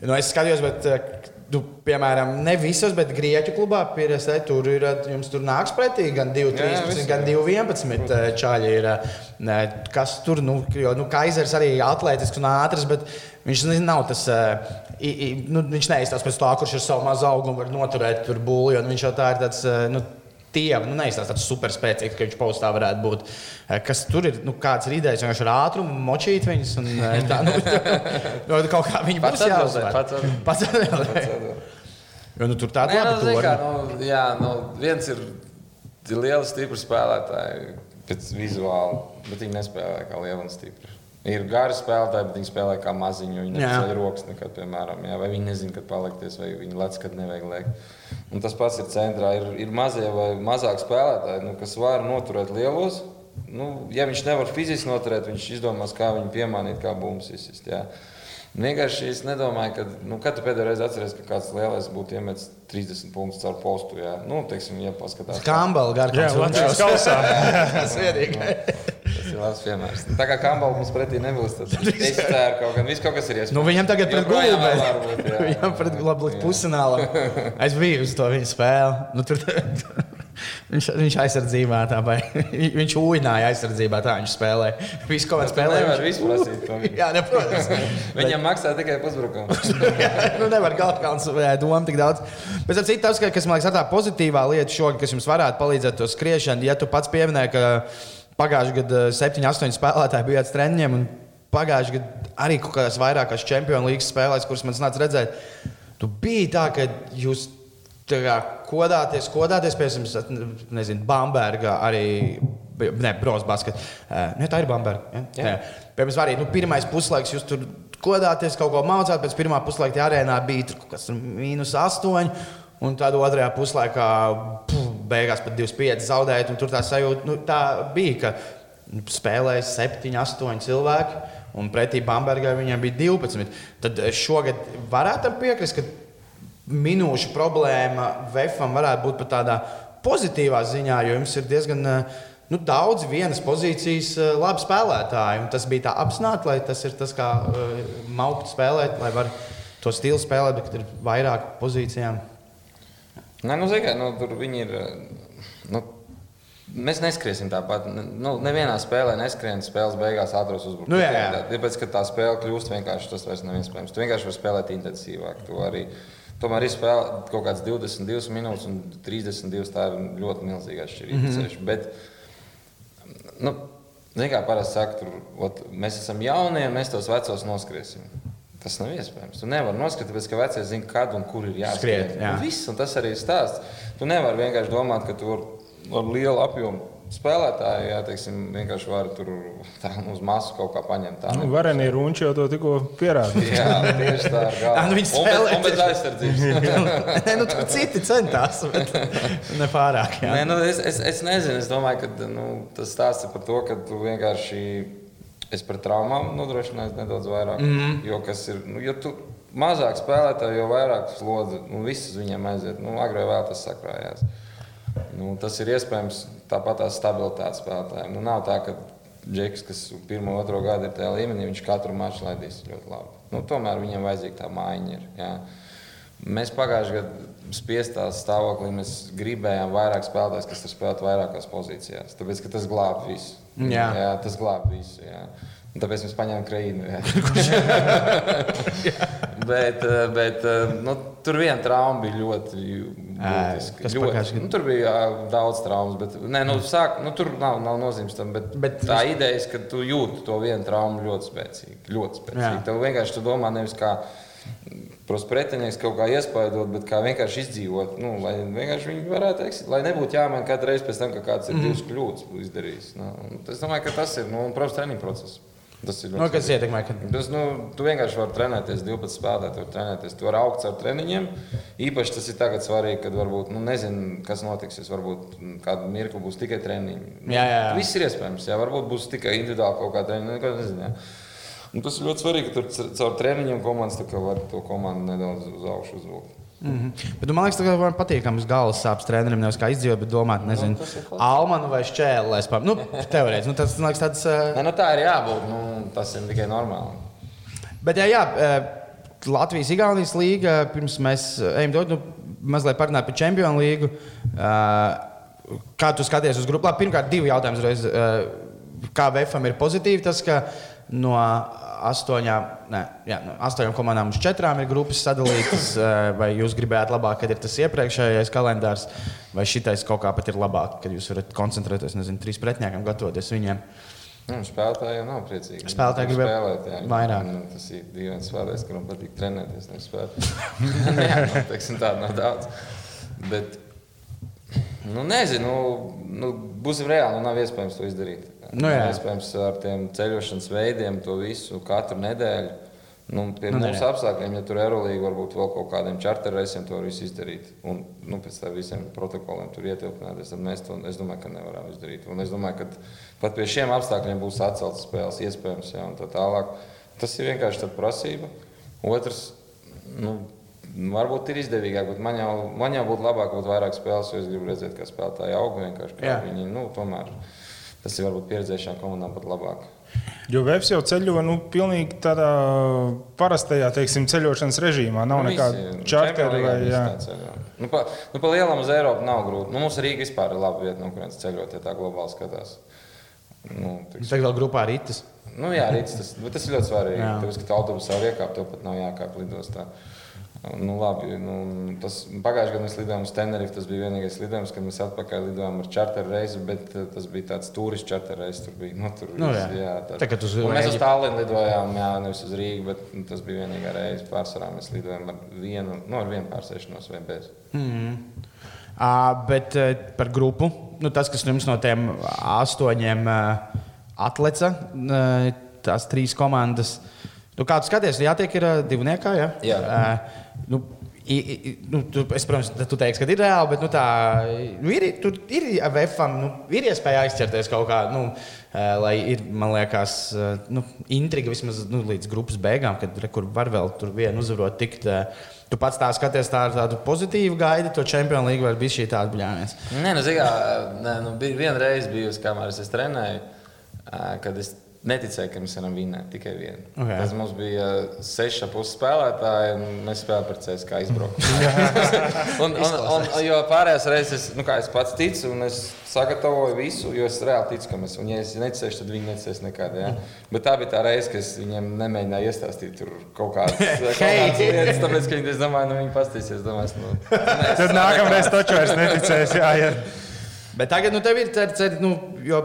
nu, es skatījos, bet, e, nu, piemēram, ne visos, bet Grieķu klubā pieredzē, tur ir, jums tur nāks pretī gan 2-13, gan 2-11 čāļi ir, kas tur, nu, jo, nu, Kaisers arī atletisks un ātrs, bet viņš nav tas, I, i, nu, viņš neizstāsta pēc tā, kurš ar savu mazu augumu var noturēt tur būli. Viņš jau tā ir tāds. Eh, nu, Tievi, nu, neizstāsta tāds superspēcīgs, ka viņš postā varētu būt. Eh, kas tur ir? Nu, kāds ir idejas? Viņš ar ātrumu močīt viņus. Un, eh, tā, nu, nu, kaut kā viņi būs jāuzvar. Pats atbildēja. Jo, nu, tur tāda nu, lieta, nu, jā, nu, viens ir liels, stiprs spēlētājs pēc vizuāla, bet viņi nespēlē kā liela un stipra. Ir gari spēlētāji, bet viņi spēlē kā maziņu. Viņi neceļ rokas nekad, piemēram. Jā, vai viņi nezina, kad palikties, vai viņi lec, kad nevajag lēkt. Un tas pats ir centrā. Ir, ir mazie vai mazāk spēlētāji, nu, kas var noturēt lielos. Nu, ja viņš nevar fiziski noturēt, viņš izdomās, kā viņu piemānīt, kā bumbu izsist. Vienkārši es nedomāju, ka, nu, kad pēdējo reizi atceries, ka kāds lielais būtu iemetis 30 punktus caur postu. Jā, nu, teiksim, ja paskatās. Kambala garīgā Latvijas kausā. Tas ir vienīgi. Tas ir labs piemērs. Tā kā Kambala mums pretī nebūs, tad es ceru, ka kaut, kaut kas ir iespējams. Nu, viņam tagad pret gulbēm. Viņam pret labu pusfinālu. Es biju uz to viņa spēli. Nu, tur, Viņš, viņš aizsardzībā tā vai viņš ujināja aizsardzībā, tā viņš spēlē. Visu kaut kā spēlē. Nevar visu prasīt. jā, neprotams. Viņam maksā tikai pusbrukumu. nu, nevar kaut kāds doma tik daudz. Bet ar citu tas, kas man liekas, tā pozitīvā lieta šogad, kas jums varētu palīdzēt to skriešanu, ja tu pats pieminēji, ka pagājušajā gadā 7, 8 spēlētāji bijāt treniņiem un pagājušajā gadā arī kaut kādās vairākās čempionu līgas spēlēs, kuras man nāca redzēt. Tu biji tā, ka jūs kā, kodāties, kodāties, piemēram, nezinu, Bambergā arī. Ne, Bros basket. Ne, tā ir Bamberga. Ja? Piemēram, arī nu, pirmais puslaiks jūs tur kodāties, kaut ko mācāt. Pēc pirmā puslaika arēnā bija kaut kas mīnus astoņi. Un tad otrajā puslaikā puf, beigās pat 25 zaudējot. Tur tā sajūta nu, tā bija, ka spēlēja 7, 8 cilvēki. un pretī Bambergai viņam bija 12. Tad šogad varētu piekrist, ka minūšu problēma Vefam varētu būt pat tādā pozitīvā ziņā, jo jums ir diezgan. eh, Nu, daudz vienas pozīcijas eh, labi spēlētāji, un tas bija tā apzināti, lai tas ir tas, kā uh, maukt spēlēt, lai var to stilu spēlēt, bet ir vairāk pozīcijām. Nē, nu, mērā, nu, tur viņi ir. Nu, Mēs neskriesim tāpat. Nu, nevienā spēlē neskrien spēles beigās ātros uzbrukumus. Nu, jā, jā. Tāpēc, ka tā spēle kļūst vienkārši, tas vairs nav iespējams. Tu vienkārši vari spēlēt intensīvāk. Tu arī, tomēr ir spēle kaut kāds 22 minūtes un 32. Tā ir ļoti milzīga atšķirība. Mm -hmm. Bet, nu, kā parasti saka, tur, ot, mēs esam jaunie, mēs tos vecos noskriesim. Tas nav iespējams. Tu nevari noskatīt, tāpēc, ka vecie zina, kad un kur ir jāskrien. Skriet, jā. Un viss, un tas arī ir stāsts. Tu nevari vienkārši domāt, ka tu ar, ar lielu apjomu spēlētāju, jā, teiksim, vienkārši vari tur tā, uz masu kaut kā paņemt. Tā, Nu, Vareni Runčs jau to tikko pierādīja. Jā, tieši tā ir Ah, nu bez- spēlē Un bez aizsardzības. Nē, nu, tur citi centās, bet ne pārāk. Jā. Nē, nu, es, es, es nezinu, es domāju, ka nu, tas stāsts ir par to, ka tu vienkārši es par traumām nodrošināju nedaudz vairāk. Mm -hmm. Jo, kas ir, nu, jo tu mazāk spēlētāji, jo vairāk slodzi, nu, viss uz viņiem aiziet. Nu, agrāk vēl tas sakrājās. Nu, tas ir iespējams tāpat tās stabilitātes spēlētājiem. Nu, nav tā, ka Džeks, kas pirmo, otro gadu ir tajā līmenī, viņš katru maču laidīs ļoti labi. Nu, tomēr viņam vajadzīga tā mājiņa. Ir, jā. Mēs pagājušajā gadā spiestā stāvoklī mēs gribējām vairāk spēlētājus, kas ir spēlēt vairākās pozīcijās. Tāpēc, ka tas glāb visu. Jā. jā tas glāb visu. Jā. Un tāpēc mēs paņēmām krīnu. bet eh, bet eh, nu, tur viena trauma bija ļoti būtiska. kas Ļoti. pagājušajā gadā? Nu, tur bija daudz traumas, bet nē, nu, sāk, nu, tur nav, nav nozīmes tam. Bet, Bet tā ideja, ir, ka tu jūti to vienu traumu ļoti spēcīgi. Ļoti spēcīgi. Tev vienkārši tu domā nevis kā. Pretinieks kaut kā iespaidot, bet kā vienkārši izdzīvot. Nu, lai vienkārši viņi varētu teikt, lai nebūtu jāmaina katru reizi pēc tam, kad kāds ir divas kļūdas izdarījis. Nu, es domāju, ka tas ir, nu, protams, treniņu process. Tas ir ļoti Nu, kas ietekmē? Ka... Tas, nu, tu vienkārši vari trenēties, 12 spēlētāji, trenēties. Tu vari augt ar treniņiem. Īpaši tas ir tagad svarīgi, kad varbūt, nu, nezinu, kas notiks. Varbūt mm, kādu mirkli būs tikai treniņi. Jā, jā, jā. Viss ir iespējams. Jā, varbūt būs tikai individuāli kaut kāda treniņa. Neko nezinu. jā. Un tas ir ļoti svarīgi, ka tur caur treniņiem komandas var to komandu nedaudz uz augšu uzvilkt. Mm -hmm. Bet, nu, man liekas, ka tas patīkams galvas sāpes trenerim. Nevis kā izdzīvot, bet domāt, nezinu, Nu, ir klasi. Almanu vai Šķēlu. lai spēlētu. Nu, teorētiski, nu, tas man liekas tāds. Uh... Nē, nu, tā ir jābūt. Nu, tas ir tikai normāli. Bet, jā, jā eh, Latvijas-Igaunijas līga, pirms mēs ejam to nu, mazliet parunāt par Čempionu līgu. eh, Kā tu skaties uz grupu? Labi, pirmkārt, divi jautājumi uzreiz. Eh, Kā VFam ir pozitīvi tas, ka no astoņām, ne, jā, no astoņām komandām uz četrām ir grupas sadalītas, eh, vai jūs gribējāt labāk, kad ir tas iepriekšējais kalendārs, vai šitais kaut kā pat ir labāk, kad jūs varat koncentrēties, nezinu, trīs pretiniekam, gatavoties viņiem. Nu, spēlētāji jau nav priecīgi. Spēlētāji grib spēlēt. Jā, vairāk. Nu, tas ir dīvains spēlētājs, kuram patīk trenēties. nevis spēlēt. jā, nu, teiksim, tāda nav daudz. Bet, nu, nezinu, nu, nu, būsim reāli, nu, nav iespējams to izdarīt. Nu, jā. nav iespējams ar tiem ceļošanas veidiem to visu katru nedēļu. Nu, pie Nu, nu, mūsu apstākļiem, ja tur ir aerolīga, varbūt vēl kaut kādiem čarterreisiem to visu izdarīt. Un nu, pēc tam visiem protokoliem tur ietilpināties. Tad mēs to es domāju, ka nevaram izdarīt. Un es domāju, ka pat pie šiem apstākļiem būs atceltas spēles, iespējams, jā, un tā tālāk. Tas ir vienkārši prasība. Otrs, nu, varbūt ir izdevīgāk, bet man jau, man jau būtu labāk, būt vairāk spēles, jo es gribu redzēt, kā spēlētāji aug vienkārši. kā Jā. Viņi, nu, tomēr tas ir varbūt pieredzējušām komandām pat labāk. Jo Vēps jau ceļo nu, pilnīgi tādā parastajā teiksim, ceļošanas režīmā. Nav Nu, nekāda Čempionā vai līgā jā. visi tā ceļo. Nu, pa, nu, pa lielam uz Eiropu nav grūti. Nu, mums Rīga vispār ir laba vieta, no kurienes ceļot, ja tā globāli skatās. Nu, tiks, Tagad vēl grupā rītas. nu, jā, rīts, tas, bet tas ir ļoti svarīgi. Tāpēc, ka autobusā var iekāpt, tev pat nav jākāp lidostā. Nu, labi, nu, tas pagājušajā gadā mēs lidojām uz Tenerife. Tas bija vienīgais lidojums, kad mēs atpakaļ lidojām ar čarteru reizi, bet eh, tas bija tāds turistu čarteru reizes. Tur bija nu, tur Nu, jā. jā, tā. Tā uz Un mēs uz Tallinu lidojām, jā, nevis uz Rīgu, bet nu, tas bija vienīgā reize. Pārsvarā mēs lidojām ar vienu, nu, ar vienu pārsēšanos vai bez. Uh, bet uh, par grupu, nu, tas, kas jums no tiem astoņiem uh, atleca, uh, tās trīs komandas, nu, kā tu skaties, jātiek ir uh, divniekā. Ja? Jā. Uh, nu, I, i, nu, tu, es, protams, tu teiksi, ka ir reāli, bet nu, tā, nu, ir, tur ir VFam, nu, ir iespēja aizķerties kaut kā, nu, lai ir, man liekas, nu, intriga vismaz nu, līdz grupas beigām, kad re, var vēl tur vienu uzvarot tikt. Tu pats tā skaties, tā ir tāda pozitīva gaida, to čempionu līniju vai bija šī tāda bļāviens? Nē, nu, zigā, nē, nu, bija viena reize bijusi, kamēr es trenēju, kad es neticēju, ka mēs varam vinēt tikai vienu. Okay. Tas mums bija seši puses spēlētāji, un mēs spēlējām par CS kā izbraukumu. un, un, un, jo pārējās reizes, nu, kā es pats ticu, un es sagatavoju visu, jo es reāli ticu, ka mēs, un ja es neticēšu, tad viņi neticēs nekad. Ja? Bet tā bija tā reize, kad es viņiem nemēģināju iestāstīt kaut kādas, kaut kādas lietas, tāpēc, ka viņi, es domāju, nu, viņi pastīsies, domās, nu, tad nākamreiz taču vairs neticēs, jā, jā. Bet tagad, nu, tev ir cer, cer, nu, jo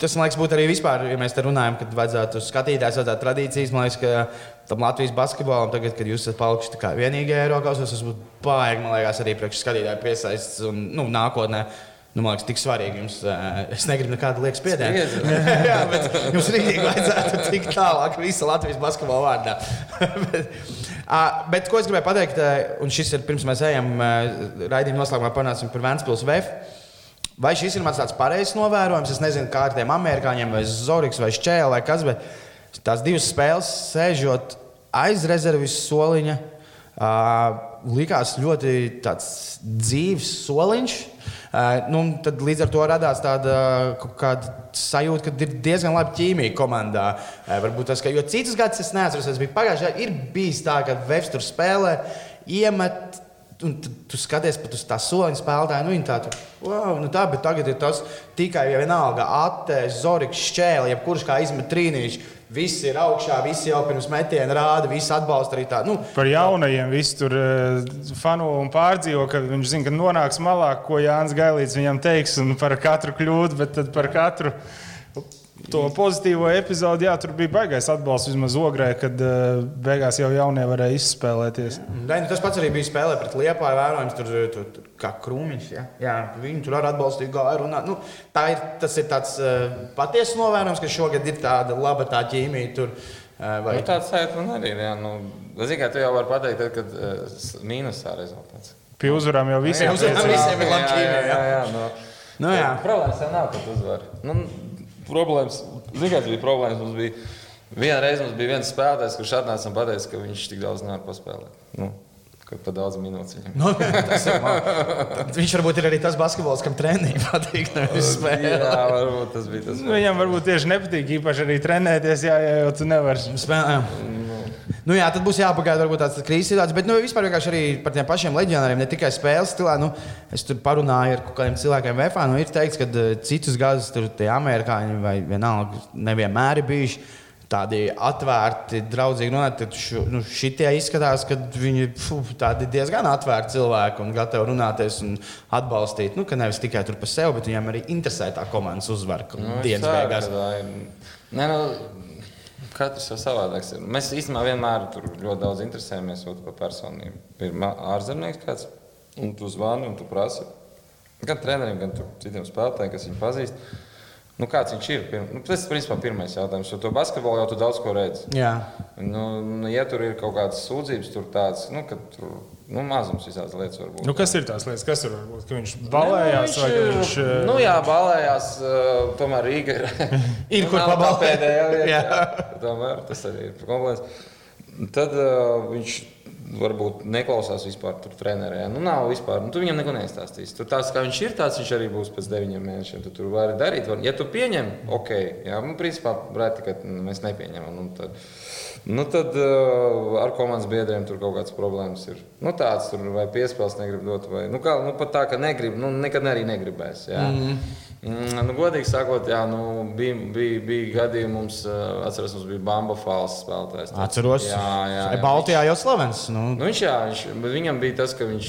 Tas, man liekas, būtu arī vispār, ja mēs te runājam, kad vajadzētu uz tādas tradīcijas. Man liekas, ka tam Latvijas basketbolam, tagad, kad jūs esat palikuši kā vienīgie Eiropas, tas būtu baigi, man liekas, arī priekš skatītāju piesaists un nu, nākotnē. Nu, man liekas, tik svarīgi jums. Es negribu nekādu lieku spiedienu. Jā, bet jums rītīgi vajadzētu tikt tālāk visa Latvijas basketbola vārdā. bet, bet ko es gribēju pateikt, un šis ir pirms mēs ejam raidījuma noslēgumā, panāksim par Vēncpils VF. Vai šis ir mans tāds pareizs novērojums? Es nezinu, kā ar tiem amerikāņiem, vai Zorigs, vai Čēlē, vai kas, bet tās divas spēles sēžot aiz rezerves soliņa. Uh, likās ļoti dzīves soliņš. Uh, nu, tad līdz ar to radās tāda sajūta, ka ir diezgan laba ķīmija komandā. Uh, varbūt tas, ka, citas gadus es neatceros, tas bija pagājušajā, ir bijis tā, ka Vefs tur spēlē, iemet Un tu, tu skaties pat uz tā soliņa spēlētāju, nu, tā, tu, wow, nu tā, bet tagad ir tas tikai ja vienalga, attēlus, zoriks, šķēle, jebkurš kā izmet trīnīšu. Visi ir augšā, visi jau pirms metiena rāda, visi atbalsta arī tādu. Nu, Par jaunajiem visi tur uh, fanu un pārdzīvo, ka viņš zina, ka nonāks malā, ko Jānis Gailīts viņam teiks, un par katru kļūdu, bet par katru to pozitīvo epizodi, jā, tur bija baigais atbalsts vismaz ogrē, kad uh, beigās jau jaunie varēja izspēlēties. Nē, nu, tas pats arī bija spēlē pret Liepāju, vērojams, tur, tur, tur kā krūmiņš. Ja? Jā, viņi tur arī atbalstīja runāt. Nu, tā ir, tas ir tāds uh, patiesas novērojums, ka šogad ir tāda laba tā ķīmija tur. Uh, vai... nu, tāds sajūta man arī ir. Jā, nu, Ziniet, tu jau vari pateikt, tad, kad uh, mīnusā rezultāts. Pie uzvarām jau visiem, jā, jā, visiem ir labi ķīmija. Jā, jā, jā, no, nu, jā. Problēmas jau nav, kad uzvar. Nu, problēmas, zināmā mērā, bija problēmas. Mums bija viena reize, mums bija viens spēlētājs, kurš atnāca un teica, ka viņš tik daudz nevar paspēlēt. Nu. Pa daudz minūtes viņam. No, nu, viņš varbūt ir arī tas basketbols, kam treniņš patīk. Jā, varbūt tas bija tas. Nu, viņam varbūt tieši nepatīk īpaši arī trenēties, jā, ja jau tu nevari spēlēt. Nu. Jā, tad būs jāpagaida varbūt tāds krīzes situācijas, bet nu, vispār vienkārši arī par tiem pašiem leģionāriem, ne tikai spēles stilā. Nu, es tur parunāju ar kādiem cilvēkiem VFā. Nu, ir teikts, ka uh, citus gadus tur tie amerikāņi vai vienalga nevienmēr ir bijuši tādi atvērti, draudzīgi runāt. Šu, nu, šitie izskatās, ka viņi ir diezgan atvērti cilvēki un gatavi runāties un atbalstīt. Nu, ka nevis tikai tur par sevi, bet viņiem arī interesē tā komandas uzvara nu, dienas beigās. Nē, nu, Katrs jau savādāks. Ir. Mēs īstenībā vienmēr ļoti daudz interesējamies par personību. Ir ārzemnieks kāds, un tu zvani un tu prasi. Gan treneriem, gan citiem spēlētājiem, kas viņu pazīst. Nu, kāds viņš ir? Nu, tas ir pirmais jautājums. Jo to basketbolu jau tu daudz ko redzi. Jā. Nu, nu, ja tur ir kaut kādas sūdzības, tur tāds, nu, ka tur nu, mazums visādas lietas var būt. Nu, kas ir tās lietas, kas tur var būt? Ka viņš balējās ne, nu, viņš, vai viņš. Nu, jā, balējās. Uh, tomēr Rīga ir. ir kur pabalēt. Pēdējā vietā. tomēr tas arī ir problēmas. Tad uh, viņš varbūt neklausās vispār tur trenerē. Nu, nav vispār. Nu, tu viņam neko neizstāstīsi. Tur tāds, kā viņš ir, tāds viņš arī būs pēc deviņiem mēnešiem. Tu tur vari darīt. Var. Ja tu pieņem, ok. Jā, nu, principā, reti, ka mēs nepieņemam. Nu, tad, nu, tad uh, ar komandas biedriem tur kaut kādas problēmas ir. Nu, tāds tur vai piespēles negrib dot, vai nu, kā, nu, pat tā, ka negrib, nu, nekad arī negribēs. Jā. Mm, nu, godīgi sakot, jā, nu, bija, bija, bija gadījumi, mums, atceros, mums bija Bamba Fāls spēlētājs. Tāds. Atceros, jā, jā, jā. Baltijā jau slavens. Nu. Nu, viņš, jā, viņš, viņam bija tas, ka viņš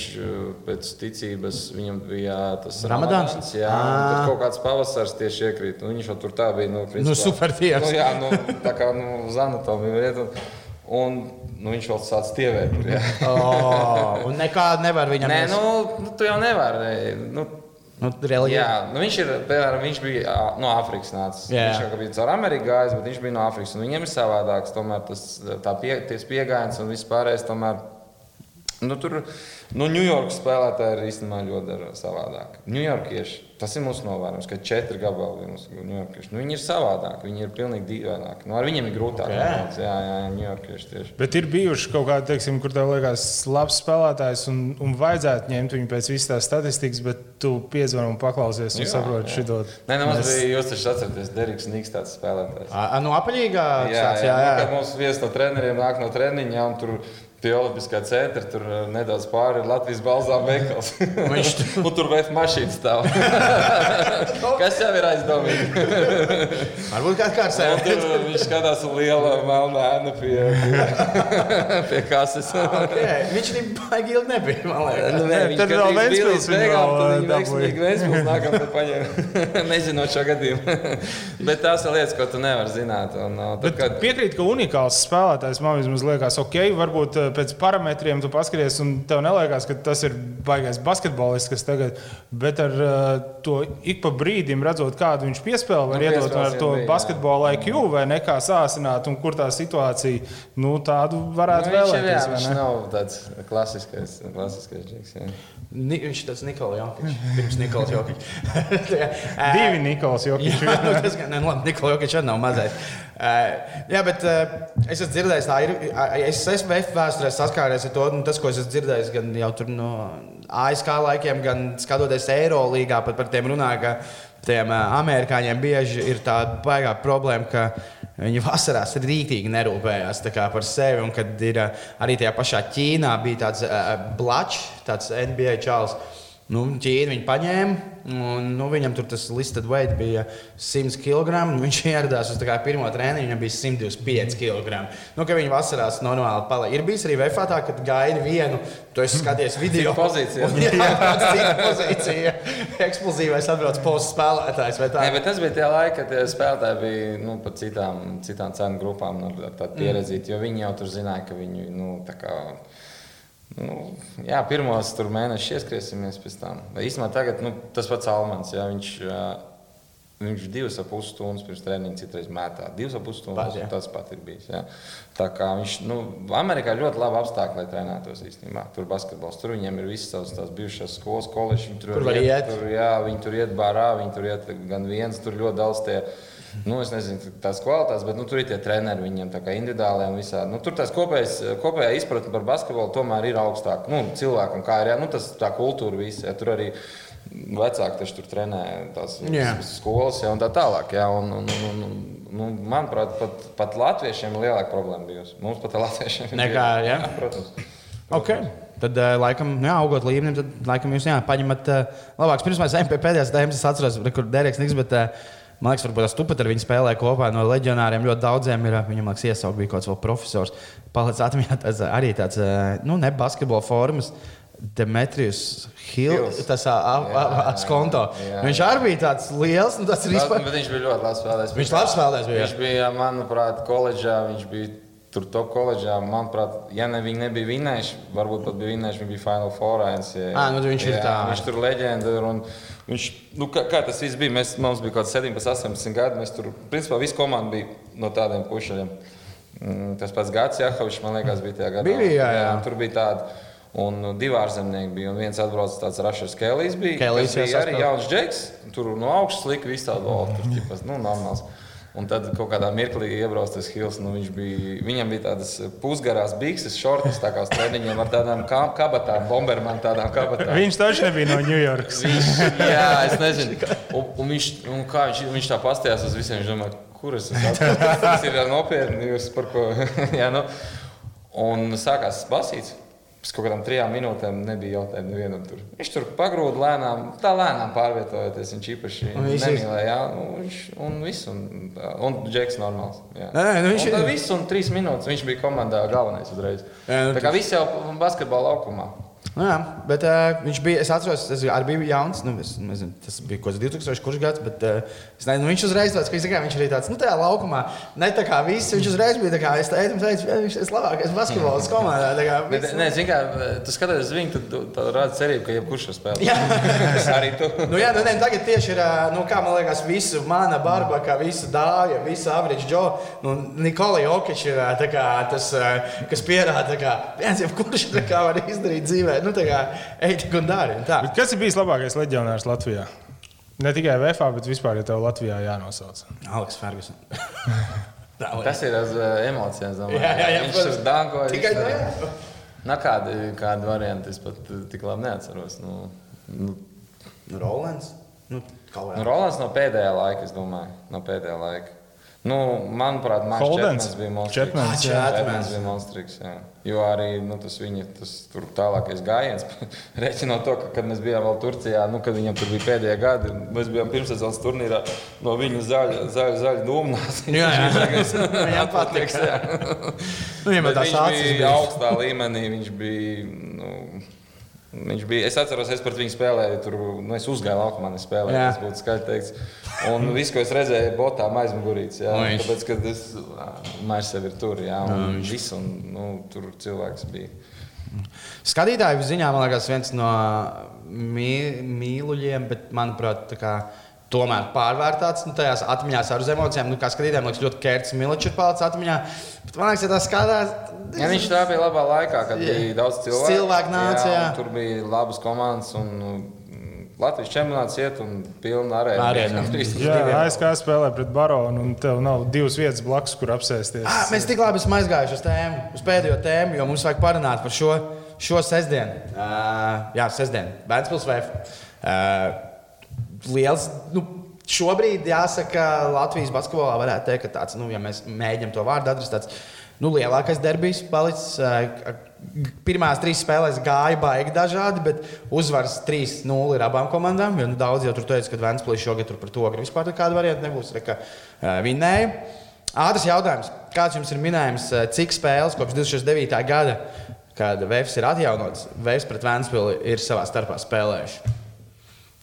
pēc ticības, viņam bija tas Ramadāns. Ramadāns jā, tad kaut kāds pavasars tieši iekrīt. Nu, viņš jau tur tā bija. Nu, principā, nu, super tieks. Nu, jā, nu, tā kā nu, uz anatomiju. Un, un nu, viņš vēl sācis tievēt. oh, un nekādu nevar viņam. Nē, nu, nu, tu jau nevari. Nu, Nu, reliģija. Jā, nu viņš, ir, piemēram, viņš bija no Āfrikas nācis. Jā. Viņš jau bija caur Ameriku gājis, bet viņš bija no Āfrikas. Viņiem ir savādāks tomēr tas pie, pieejams un viss pārējais. Tomēr, Nu, tur nu, Ņujorkas spēlētāji ir īstenībā ļoti savādāk. Ņujorkieši, tas ir mūsu novērojums, ka četri gabali ir mūsu ņujorkieši. Nu, viņi ir savādāki, viņi ir pilnīgi dīvaināki. Nu, ar viņiem ir grūtāk. Okay. Jā, jā, jā ņujorkieši tieši. Bet ir bijuši kaut kādi, teiksim, kur tev liekas, labs spēlētājs un, un vajadzētu ņemt viņu pēc visas tās statistikas, bet tu piezvani un paklausies un jā, saproti šo. Nē, nemaz mēs... bija, jūs taču atceraties, Deriks Niks tāds spēlētājs. A, no apaļīgā? Jā, jā, jā, jā. Nu, kad mums viens no treneriem nāk no treniņa un tur Pie Olimpiskā centra tur eh, nedaudz pāri ir Latvijas balzām veikals. Viņš tur, vēl mašīna stāv. Kas jau ir aizdomīgi? Varbūt kāds kāds ir. Tur viņš skatās uz lielu melnu ēnu pie, pie, kases. okay. Viņš arī baigi ilgi nebija, man liekas. Nu, nē, tur vēl Ventspils beigām, tad viņi veiksmīgi Ventspils nākam te paņem. Nezinot šo gadījumu. Bet tās ir lietas, ko tu nevari zināt. Un, tad, Bet kad... Piekrīt, ka unikāls spēlētājs man vismaz liekas, ok, varbūt eh, pēc parametriem tu paskaties, un tev neliekas, ka tas ir baigais basketbolists, kas tagad, bet ar uh, to ik pa brīdim redzot, kādu viņš piespēlē, var nu, iedot ar to basketbola IQ vai nekā sāsināt, un kur tā situācija, nu, tādu varētu nu, vēlēties. Viņš, jā, viņš nav tāds klasiskais, klasiskais džiks. Jā. Ni, viņš ir tāds Nikolai Jokic. Pirms Nikolai Jokic. Divi Nikolai Jokic. jā, nu, tas gan nav labi. Nikolai Jokic arī nav mazais. Uh, jā, bet uh, es esmu dzirdējis, tā ir. Es esmu vēsturē saskāries ar to, tas, ko esmu dzirdējis gan jau tur no ASK laikiem, gan skatoties Eirolīgā, pat par tiem runāju, ka tiem uh, amerikāņiem bieži ir tā baigā problēma, Viņi vasarās rītīgi nerūpējās par sevi. Un, kad ir arī tajā pašā Ķīnā bija tāds uh, blačs, tāds NBA čalis. Nu, Ķīna viņu paņēma, un nu, viņam tur tas listed weight bija 100 kg. Viņš ieradās uz pirmo treniņu, viņam bija 125 kg. Nu, ka viņi vasarās normāli paliek. Ir bijis arī VFA tā, ka gaidi vienu, tu esi skaties video. pozīcija. Jā, tā ir pozīcija. Eksplozīvais atbrauc posms spēlētājs. Nē, bet tas bija tie laiki, kad tie spēlētāji bija nu, pa citām, citām cenu grupām nu, ar tādu pieredzītu, mm. jo viņi jau tur zināja, ka viņi, nu, tā kā Nu, jā, pirmos tur mēnešus ieskriesimies pēc tam. Īstenībā tagad nu, tas pats Almans. Jā, viņš, viņš divas ap pusi stundas pirms treniņa citreiz mētā. Divas ap pusi stundas Pat, tas pat ir bijis. Jā. Tā kā viņš, nu, Amerikā ļoti labi apstākļi, lai trenētos īstenībā. Tur basketbols, tur viņiem ir visas tās, tās bijušās skolas, koledži. Tur, tur var iet. iet. Tur, jā, viņi tur iet bārā, viņi tur iet gan viens, tur ļoti daudz tie Nu, es nezinu, tās kvalitātes, bet nu, tur ir tie treneri, viņiem tā kā individuāli un visādi. Nu, tur tās kopējas, kopējā izpratne par basketbolu tomēr ir augstāka. Nu, cilvēkam kā ir, jā, nu, tas tā kultūra visi, jā, tur arī vecāki taču tur trenē tās jā. skolas jā, un tā tālāk. Jā, un, un, un, un, nu, manuprāt, pat, pat latviešiem ir lielāka problēma bijusi. Mums pat latviešiem ir. Nekā, jā? jā, protams. protams. Okay. Tad, uh, laikam, jā, augot līmenim, tad, laikam, jūs jā, paņemat uh, labāks. Pirms mēs ejam pie pēdējās tēmas, es atceros, kur Dereks Niks, bet uh, Man liekas, varbūt tas tu pat ar viņu spēlē kopā no leģionāriem. Ļoti daudziem ir. Viņam liekas, iesaukt bija kaut kāds profesors. Palicis atmiņā tas arī tāds, nu, ne basketbola formas. Demetrijs Hills, tas skonto. Viņš arī bija tāds liels. Nu, tas vispār... Viņš bija ļoti labs spēlētājs. Viņš labs spēlētājs bija. Viņš bija, manuprāt, koledžā. Viņš bija tur top koledžā, manuprāt, ja ne, viņi nebija vinnējuši, varbūt pat bija vinnējuši, viņi bija Final Four. Jā, nu, viņš jā, ir tā. Viņš tur leģenda. Un, Viņš, nu, kā, kā tas viss bija? Mēs, mums bija kaut kāds 17, 18 gadi. Mēs tur, principā, visa komanda bija no tādiem pušiem. Mm, tas pats Gads Jahovs, man liekas, bija tajā gadā. Bija, jā, jā. jā tur bija tādi. Un divi ārzemnieki bija. Un viens atbraucis tāds Rašers Kēlijs. Bija, Kēlijs bija arī jauns džeks. Tur no augšas lika visu tādu valdu. Tur ķipas, nu, normāls. Un tad kaut kādā mirklī iebrauc tas Hills. Nu, bija, viņam bija tādas pusgarās bikses, šortas, tā kā strēniņiem ar tādām kabatām, bombermanām, tādām kabatām. Viņš taču nebija no Ņujorkas. jā, es nezinu. Un, un viņš, un kā viņš, viņš tā pastījās uz visiem, viņš domāja, kur es esmu. Tas ir nopietni, jūs par ko. jā, nu. Un sākās basīts. Pēc kaut kādām trijām minūtēm nebija jautājumu nevienam. Tur. Viņš tur pagrūda lēnām, tā lēnām pārvietojoties. Viņš īpaši nemīlēja. Jā, nu, viņš, un viss, un, un Džeks normāls. Jā. Nē, nu viņš ir. Viss un trīs minūtes viņš bija komandā galvenais uzreiz. Jā, nu, tā kā viss jau basketbola laukumā. Nu, jā, bet uh, viņš bija, es atceros, tas arī bija jauns. Nu, es, nezinu, tas bija kaut kas 2000 kurš gads, bet uh, es nezinu, viņš uzreiz tāds, ka viņš, kā, viņš arī tāds, nu, tajā laukumā, ne tā kā viss, viņš uzreiz bija tā kā, es teicu, teicu viņš ir labākais basketbols komandā. Tā kā, Bet, nē, zini, kā tu skaties uz viņu, tad tu, tu rādi cerību, ka jebkurš šo spēlē. Jā. arī tu. Nu, jā, nu, ne, tagad tieši ir, ā, nu, kā man liekas, visu mana barba, kā visu dāja, visu average Joe. Nu, Nikolai Jokic ir tā kā, tas, kas pierāda, ka viens jau kurš tā kā var izdarīt dzīvē. Nu, tā kā ej tik un dari. un tā. Bet Kas ir bijis labākais leģionārs Latvijā? Ne tikai VFā, bet vispār, ja tev Latvijā jānosauc. Alex Ferguson. Tas ir uz uh, emocijām. Jā, jā, jā, Viņš tur dankoja. Tikai tā. Na, kādi, kādi varianti es pat uh, tik labi neatceros. Nu, nu, Nu, Rolands. Nu, nu? Rolands no pēdējā laika, es domāju. No pēdējā laika. Nu, manuprāt. Četmans bija monstrīgs. Četmans bija monstrīgs. Jā. Jo arī nu, tas viņa tas tur tālākais gājiens, reiķinot to, ka, kad mēs bijām vēl Turcijā, nu, kad viņam tur bija pēdējie gadi, un mēs bijām pirmssezonas turnīrā no viņa zaļa, zaļa, zaļa dūmnās. Jā, jā. Viņam patīk. jā. Nu, viņš acis bija augstā līmenī. Viņš bija, viņš bija, es atceros, es pret viņu spēlēju. Tur, nu, es uzgāju laukumā, es spēlēju. Jā. Tas būtu skaļi teikts. Un viss, ko es redzēju, botā aizmugurīts. Jā, Nu, viņš- tāpēc, kad es mairs sev ir tur, jā, un viss, un nu, tur cilvēks bija. Skatītāju ziņā, man liekas, viens no mī, mīluļiem, bet, manuprāt, tā kā, tomēr pārvērtāts nu, tajās atmiņās ar emocijām. Nu, kā skatītājiem, liekas, ļoti kērts Miličs ir palicis atmiņā. Bet, man liekas, ja tā skatās, Ja viņš tā bija labā laikā, kad Jā. bija daudz cilvēku. Cilvēki nāca, jā. un Tur bija labas komandas. Un, nu, Latvijas čempionāts iet un pilna arēna. Arēna. Jā, ASK spēlē pret Baronu, un tev nav divas vietas blakus, kur apsēsties. Ah, mēs tik labi esam aizgājuši uz tēmu, uz pēdējo tēmu, jo mums vajag parunāt par šo, šo sestdienu. Uh, jā, sestdienu. Vēncpils VF. Uh, liels. Nu, Šobrīd, jāsaka, Latvijas basketbolā varētu teikt, ka tāds, nu, ja mēs mēģinām to vārdu atrast, tāds nu, lielākais derbijs palicis. Uh, Pirmās trīs spēlēs gāja baigi dažādi, bet uzvaras 3-0 ir abām komandām. Jo, nu, daudz jau tur teica, ka Vēnspils šogad tur par to ka vispār nekāda varianta nebūs. Re, ka, uh, Vinnēja. Ātrs jautājums. Kāds jums ir minējums, eh, cik spēles kopš 2009. gada, kad Vēfs ir atjaunots, Vēfs pret Vēnspili ir savā starpā spēlējuši?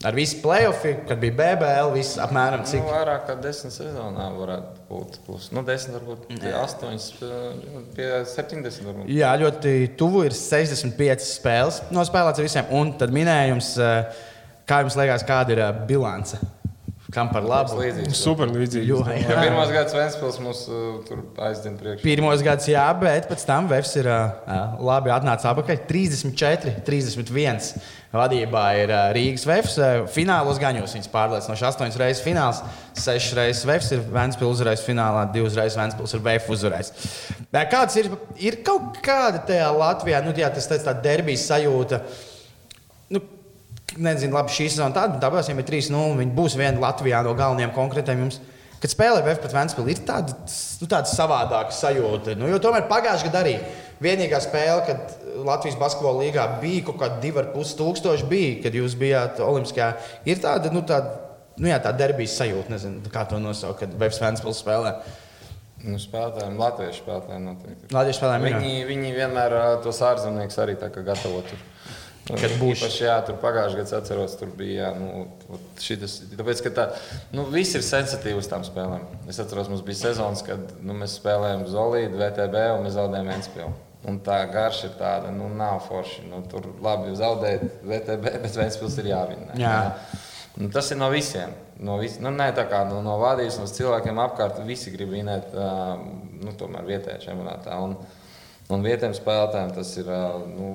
Ar visu playoffu, kad bija BBL, viss apmēram Nu, cik. vairāk kā desmit sezonā varētu būt. Plus, nu, desmit, varbūt astoņas, pie 70. Varbūt. Jā, ļoti tuvu ir 65 spēles nospēlēts ar visiem. Un tad minējums, eh, kā jums liekas, kāda ir eh, bilance? Kam par labu? Līdzīgs. Super līdzīgi. Jo, Ja jā. pirmās gads Vēnspils mums uh, tur aizdien priekšā. Pirmos gadus, jā, bet pēc tam Vēfs ir uh, labi atnācis atpakaļ. 34, 31 vadībā ir uh, Rīgas Vēfs. Uh, finālos gaņos viņas pārliecinoši 8 reizes fināls, 6 reizes Vēfs ir Vēnspils uzvarējis finālā, 2 reizes Vēnspils ir Vēfs uzvarējis. Uh, Kāds ir, ir kaut kāda tajā Latvijā, nu, jā, tas tāds tā derbijas sajūta. Nu, Nezinu, labi, šī sezona tāda, ja ir 3-0, viņi būs viena Latvijā no galvenajiem konkrētiem jums. Kad spēlē VF pret Vēnspili, ir tāda, nu, tāda savādāka sajūta. Nu, jo tomēr pagājušajā gadā arī vienīgā spēle, kad Latvijas basketbola līgā bija kaut kāda 2,5 tūkstoši, bija, kad jūs bijāt Olimpiskajā. Ir tāda, nu, tāda, nu, jā, tā derbijas sajūta, nezinu, kā to nosaukt, kad VF Vēnspils spēlē. Nu, spēlētājiem, latviešu spēlētājiem noteikti. Latvijas spēlē Viņi, viņi vienmēr tos ārzemniekus arī tā kā gatavo tur. Kad būs. Īpaši, jā, tur pagājušajā gadā atceros, tur bija. Jā, nu, šitas, tāpēc, ka tā, nu, viss ir sensitīvs uz tām spēlēm. Es atceros, mums bija sezonas, kad nu, mēs spēlējām Zolīdu, VTB un mēs zaudējām Vēnspili. Un tā garša ir tāda, nu, nav forši. Nu, tur labi zaudēt VTB, bet Vēnspils ir jāvina. Jā. Nu, tas ir no visiem. No, vis, nu, tā kā, no, no vadības, no cilvēkiem apkārt. Visi grib vinēt uh, nu, vietējā čempionātā. Un, un vietējiem spēlētājiem tas ir. Nu,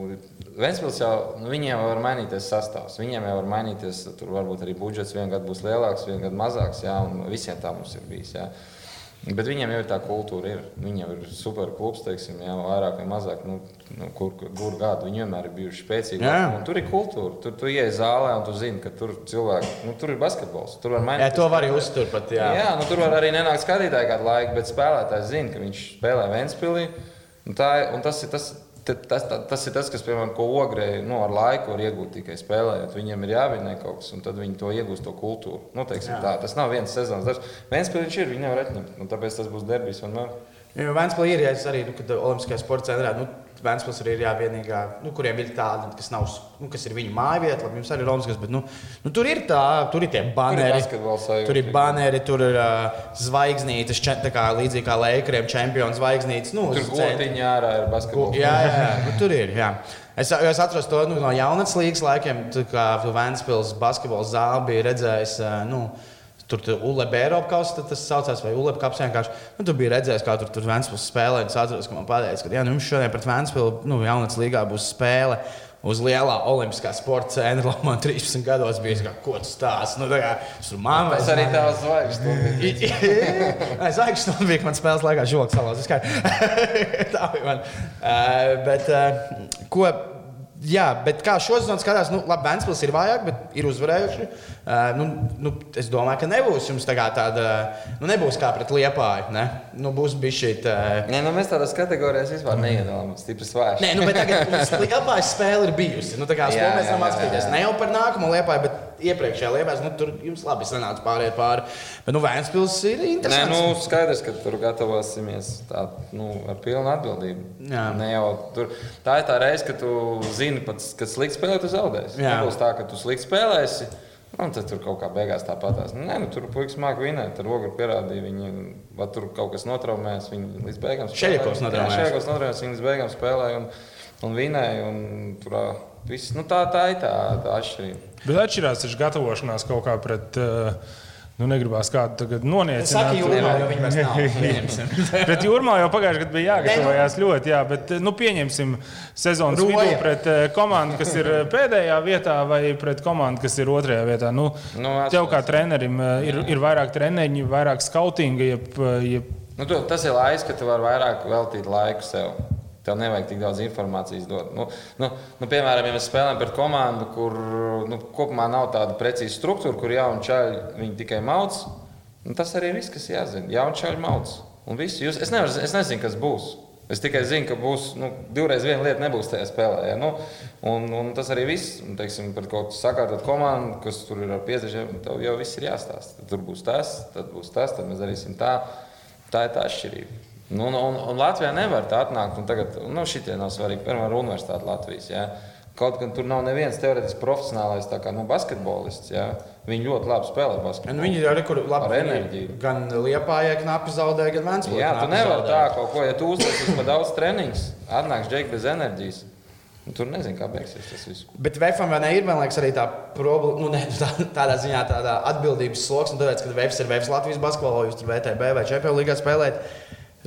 Vēnspils jau, nu, viņiem jau var mainīties sastāvs. Viņiem jau var mainīties, tur varbūt arī budžets vienā gadā būs lielāks, vienā gadā mazāks. Jā, un visiem tā mums ir bijis. Jā. Bet viņiem jau ir tā kultūra. Ir. Viņiem ir super klubs, teiksim, jā, vairāk vai mazāk. Nu, nu, kur kur gadu viņi vienmēr ir bijuši spēcīgi. Jā. Tur ir kultūra. Tur tu ienāc zālē un tu zini, ka tur cilvēki, nu, tur ir basketbols. Tur var Jā, mainīt. to var arī uzturēt. Jā. Jā, nu, tur var arī nenākt skatītāji kādu laiku, bet spēlētājs zina, ka viņš spēlē Vēnspilī. Un tā, un tas, ir tas, tas, tas, tas ir tas, kas, piemēram, ko ogrē nu, ar laiku var iegūt tikai spēlējot. Viņiem ir jāvinē kaut kas, un tad viņi to iegūst, to kultūru. Nu, teiksim, tā, tas nav viens sezonas darbs. Vēnspilī viņš ir, viņi nevar atņemt. Un tāpēc tas būs derbijs vienmēr. Jo Vēnspilī ir ja es arī, nu, kad Olimpiskajā sporta centrā, nu, Vēnspils arī ir jā, vienīgā, nu, kuriem ir tāda, kas, nav, nu, kas ir viņu mājvieta. Labi, jums arī ir Romas, bet nu, nu, tur ir tā, tur ir tie baneri. Tur ir baneri, tur ir uh, zvaigznītes, če, tā kā līdzīgi kā Leikriem, čempionu zvaigznītes. Nu, tur gotiņā ārā ir basketbols. Jā, jā, jā nu, tur ir. Jā. Es, es atceros to nu, no jaunatnes līgas laikiem, kad Vēnspils basketbola zāle bija redzējis. Uh, nu, Tur tur ULB Eiropas kausa, tas saucās, vai ULB kaps vienkārši. Nu, tu biji redzējis, kā tur, tur Vēnspils spēlē. Es atceros, ka man pateica, ka jā, nu, jums šodien pret Vēnspilu nu, jaunatnes līgā būs spēle. Uz lielā olimpiskā sporta centra man 13 gados bija kā, ko tas stāsts. Nu, kā, tur māma tas arī tavs zvaigznes bija. Zvaigznes bija, man spēles laikā žoks salās. tā bija man. Uh, bet, uh, ko, jā, bet kā šo sezonu skatās, nu, labi, Vēnspils ir vājāk, bet ir uzvarējuši. Uh, nu, nu, es domāju, ka nebūs jums tā tāda, nu, nebūs kā pret liepāju. Ne? Nu, būs bijis šī. Uh... Nē, nu, mēs tādās kategorijās vispār neiedalāmies. Stipri svērš. Nē, nu, bet tagad liepājas spēle ir bijusi. Nu, tā kā jā, mēs varam atskatīties ne jau par nākamo liepāju, bet iepriekšējā liepājā, nu, tur jums labi sanāca pāriet pāri. Bet, nu, Vēnspils ir interesants. Nē, nu, skaidrs, ka tur gatavosimies tā, nu, ar pilnu atbildību. Jā. Ne jau tur. Tā ir tā reize, kad tu zini, pats, kad slikti spēlē, tu zaudēsi. Nebūs tā, ka tu slikti spēlēsi. Un tad tur kaut kā beigās tāpatās. Nu, nē, nu, tur puikas māca vinēt. Tur ogri pierādīja, viņi vai tur kaut kas notraumējās. Viņi līdz beigām spēlēja. Šeit notraumējās. Kas notraumējās. Viņi līdz beigām spēlēja un, un vinēja. Un tur, viss, nu, tā, tā ir tā, tā atšķirība. Bet atšķirās taču gatavošanās kaut kā pret. Uh, Nu, negribās kādu tagad noniecināt. Saka, jūrmā, viņi vairs nav. pret jūrmā jau pagājušajā gadā bija jāgatavojas ļoti, jā, bet nu, pieņemsim sezonas Roja. vidū pret uh, komandu, kas ir eh, pēdējā vietā, vai pret komandu, kas ir otrajā vietā. Nu, nu, tev kā trenerim uh, ir, ir vairāk treniņu, vairāk skautinga. Jeb, jeb... Nu, tu, tas ir laiks, kad tu vari vairāk veltīt laiku sev. Tev nevajag tik daudz informācijas dot. Nu, nu, nu, piemēram, ja mēs spēlējam pret komandu, kur nu, kopumā nav tāda precīza struktūra, kur jauni čaļi tikai mauc, nu, tas arī ir viss, kas jāzina. Jauni čaļi mauc. Jūs, es, nevar, es nezinu, kas būs. Es tikai zinu, ka būs nu, divreiz viena lieta, nebūs tajā spēlē. Ja? Nu, un, un tas arī viss, teiksim, par kaut kādu sakārtot komandu, kas tur ir ar 50, tev jau viss ir jāstāsta. Tur būs tas, tad būs tas, tad mēs darīsim tā. Tā ir tā atšķirība. Nu, un, un, un Latvijā nevar tā atnākt. Tagad nu, šitie nav svarīgi. Piemēram, Universitāte Latvijas. Ja? Kaut gan tur nav neviens teorētiski profesionālais kā, nu, basketbolists. Ja? Viņi ļoti labi spēlē basketbolu. Nu, viņi arī labi ar enerģiju. Gan Lietpājai knapi zaudēja, gan Vēnspilsē. Jā, tu nevari tā kaut ko, ja tu uzliec par daudz treniņus, atnāks džeki bez enerģijas. Nu, tur nezinu, kā beigsies tas viss. Bet VFM vai ne ir, man liekas, arī tā problēma, nu, ne, tā, tādā ziņā tāda atbildības sloks, un tāpēc, ka VFS ir VFS Latvijas basketbolā, jūs tur VTB vai Čempionā līgā spēlējat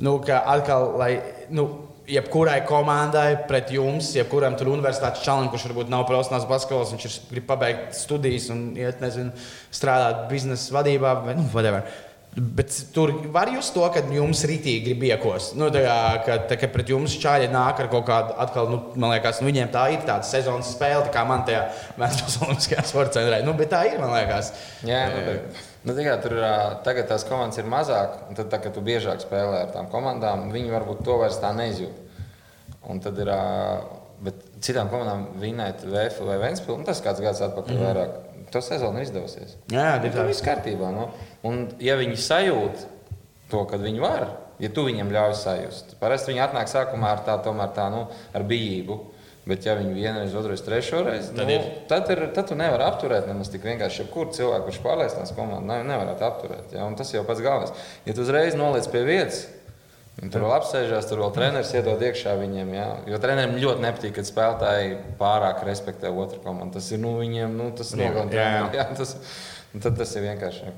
nu, ka atkal, lai, nu, jebkurai komandai pret jums, jebkuram tur universitātes čalam, kurš varbūt nav profesionāls basketbols, viņš ir, grib pabeigt studijas un iet, nezinu, strādāt biznesa vadībā vai nu, whatever. Bet tur var just to, ka jums rītīgi grib iekos. Nu, tā kā, ka, tā, ka pret jums čāļi nāk ar kaut kādu, atkal, nu, man liekas, nu, viņiem tā ir tāda sezonas spēle, tā kā man tajā Vēstures Olimpiskajā sporta centrā. Nu, bet tā ir, man liekas. Jā, nu, bet... Nu, tikai tur tagad tās komandas ir mazāk, un tad, tā, kad tu biežāk spēlē ar tām komandām, viņi varbūt to vairs tā neizjūt. Un tad ir, bet citām komandām vinēt VF vai Vēnspilsnu, nu, tas kāds gads atpakaļ mm. vairāk. To sezonu ir izdevsies. Jā, nu, tā viss kārtībā. Nu. Un, ja viņi sajūt to, ka viņi var, ja tu viņiem ļauj sajust, parasti viņi atnāk sākumā ar tā, tomēr tā, nu, ar bijību. Bet, ja viņi vienreiz, otrreiz, trešo reizi, tad, nu, ir. tad, ir, tad tu nevari apturēt nemaz tik vienkārši. Jebkurā cilvēkā, kurš pārliecinās komandu, ne, nevarētu apturēt. Ja? Un tas jau pats galvenais. Ja tu uzreiz noliec pie vietas, Tur vēl apsēžās, tur vēl treneris iedod iekšā viņiem. Jā. Jo trenerim ļoti nepatīk, kad spēlētāji pārāk respektē otru komandu. Tas ir nu, viņiem, nu, tas nogalina. Tas, tad tas ir vienkārši.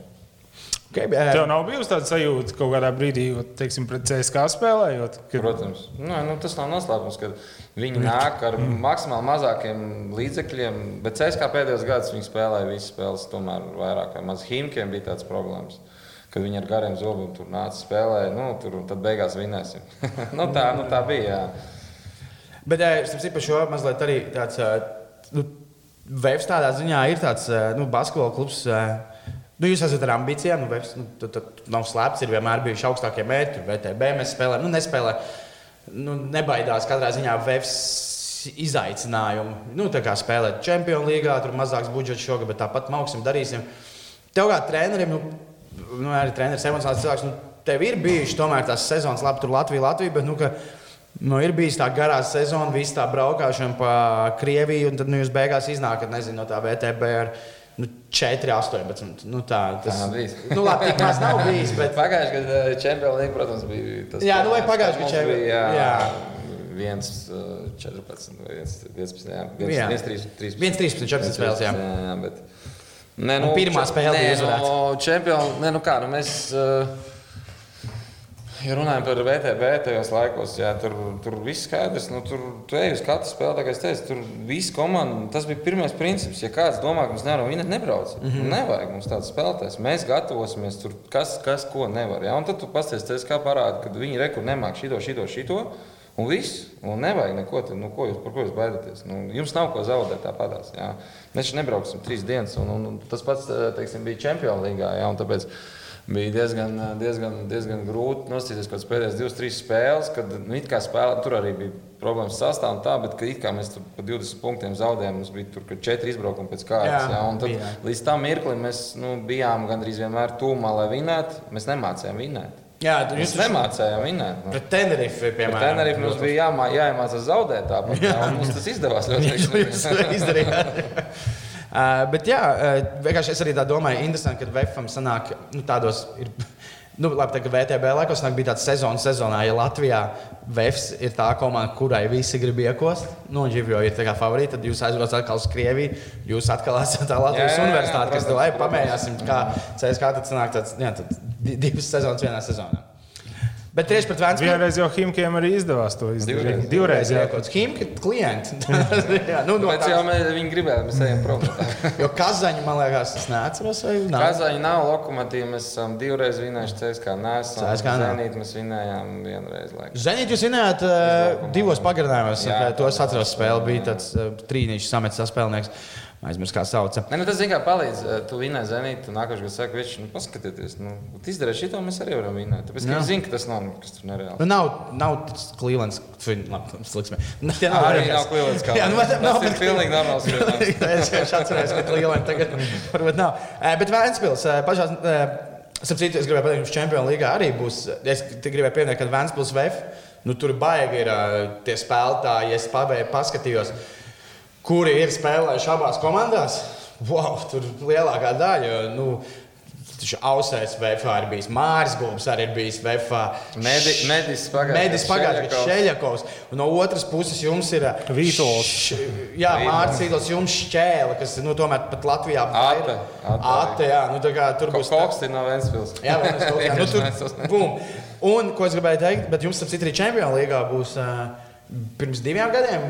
Okay, bet... Tev nav bijusi tāda sajūta kaut kādā brīdī, teiksim, pret CSK spēlējot? Kad... Protams, nu, nu, tas nav noslēpums, ka viņi nāk ar mm. maksimāli mazākiem līdzekļiem. Bet CSK pēdējos gados viņi spēlēja visas spēles, tomēr vairāk vai maz Himkiem bija tāds problēmas. Kad viņi ar gariem zobiem tur nāca spēlēt, nu, tur tad beigās vinēsim. nu, tā, nu, tā bija. Jā. Bet es saprotu, par šo mazliet arī tāds. Nu, Vēps tādā ziņā ir tāds nu, basketbola klubs. Nu, jūs esat ar ambīcijām, nu, nu, tad, tad nav slēpts, ir vienmēr bijuši augstākie mērķi, VTB mēs spēlējam, nu, nespēlē. Nu, nebaidās katrā ziņā VFS izaicinājumu. Nu, tā kā spēlēt Champions League, tur mazāks budžets šogad, bet tāpat mauksim, darīsim. Tev kā trenerim, nu, nu arī treneris emocionāls cilvēks, nu, tev ir bijuši tomēr tās sezonas, labi, tur Latvija, Latvija, bet, nu, ka, Nu, ir bijis tā garā sezona, visa tā braukšana pa Krieviju, un tad nu, jūs beigās iznākat nezinu, no tā VTB. Ar, Nu, 4, 18. Nu, tā tas Tā bijis. nu, labi, tik maz nav bijis. Bet... Pagājušajā gadā Champions League, protams, bija tas. Jā, nu, vai pagājušajā gadā viens, uh, 14 vai viens, 15. Jā, Jā. viens, viens, 3, 3, 1, 13, 14 spēles, jā, jā bet, nē, Un pirmā spēle bija nē, uzvarēta. No Champions, nē, nu kā, nu mēs. Uh, Ja runājam par VTB tajos laikos, jā, tur, tur viss skaidrs. Nu, tur tu ej uz katru spēli, tā kā es teicu, tur viss komanda. Tas bija pirmais princips. Ja kāds domā, ka mums nevaram vinēt, nebrauc. Mm -hmm. Nevajag mums tādu spēlētājs. Mēs gatavosimies tur, kas, kas ko nevar. Jā, un tad tu pasties, kā parāda, ka viņi rekur nemāk šito, šito, šito. Un viss, un nevajag neko tādu, nu, ko jūs, par ko jūs baidāties. Nu, jums nav ko zaudēt, tāpatās. jā. Mēs šeit nebrauksim trīs dienas, un, un, un tas pats teiksim, bija Champions League. Jā, tāpēc bija diezgan, diezgan, diezgan grūti nostīties kaut kādas pēdējās divas, trīs spēles, kad nu, spēlē, tur arī bija problēmas sastāvā tā, bet it kā mēs tur pa 20 punktiem zaudējām, mums bija tur četri izbraukumi pēc kārtas. Jā, Jā, tad, bija. līdz tam mirklim mēs nu, bijām gandrīz vienmēr tūmā, lai vinētu. Mēs nemācījām vinēt. Jā, tu Mēs jūs nemācījām vinēt. Nu. pret Tenerife, piemēram. Bet Tenerife mums bija jāmā, jāiemācās zaudēt tāpat. Jā, un mums tas izdevās ļoti Jūs veiksmīgi. izdarījāt. Uh, bet jā, uh, vienkārši es arī tā domāju, interesanti, ka VFM sanāk nu, tādos. Ir, Nu, labi, tā, ka VTB laikos bija tāds sezonas sezonā, ja Latvijā VFS ir tā komanda, kurai visi grib iekost, nu, un Dživjo ir tā kā favorīta, tad jūs aizbraucat atkal uz Krieviju, jūs atkal esat tā Latvijas Jā, jā, jā, universitāte, kas protams, tev lai pamēģināsim, kā CSK tad sanāk tāds, jā, tad di- divas sezonas vienā sezonā. Bet tieši pret Vēncpilsnu. Vienreiz jau Himkiem arī izdevās to izdarīt. Divreiz. Divreiz, jā. kaut kāds Himka klients. jā, nu, no Bet tā, jau mēs, viņi gribēja, mēs ejam prom. jo Kazaņa, man liekas, es neatceros, vai nav. Kazaņi nav lokomotīva. Mēs esam divreiz vinējuši CSK. Nē, esam CSKA nav. Zenīt, mēs vinējām vienreiz. Laikam. Zenīt, jūs zināt, uh, divos pagarinājumos. Jā, to es atceros, spēle bija tāds uh, trīnīšs samets saspēlnieks. Aizmirst, kā sauca. Nē, nu, tas mērā palīdz. Eh, Tu vinēji Zenīt, tu nākošais gads saki, viņš, nu, paskatieties, nu, izdarīja šito, mēs arī varam vinēt. Tāpēc, ka Jā. viņi zina, ka tas nav nekas tur nereāls. Nu, nav, nav tas Clevelands, labi, sliksme. Nu, tie nav Arī nav Clevelands kā. Jā, nu, bet, nav, bet, pilnīgi normāls. risinājums. es vienkārši atceros, ka Cleveland tagad varbūt nav. Eh, Bet Vēnspils, eh, pašās, citu, es gribēju pateikt, ka Champions League arī būs. Es gribēju pieminēt, ka Vēnspils VF, nu tur baigi ir tie spēlētāji, es pavēju, paskatījos, kuri ir spēlējuši abās komandās. Wow, tur lielākā daļa. Nu, Taču ausēs VFā ir bijis Mārcis Gulbs, arī ir bijis VFā. Medi, medis pagājušajā gadā Šeļakovs. Un no otras puses jums ir uh, Vītols. Jā, Mārcis Vītols, jums šķēle, kas nu, tomēr pat Latvijā Ate, Ate. Ate, jā, nu, tā kā tur būs. Koks ir no Ventspils. Jā, kā, nu, tur, bum. Un, ko es gribēju teikt, bet jums, ap citu, arī Čempionā līgā būs. Uh, Pirms diviem gadiem,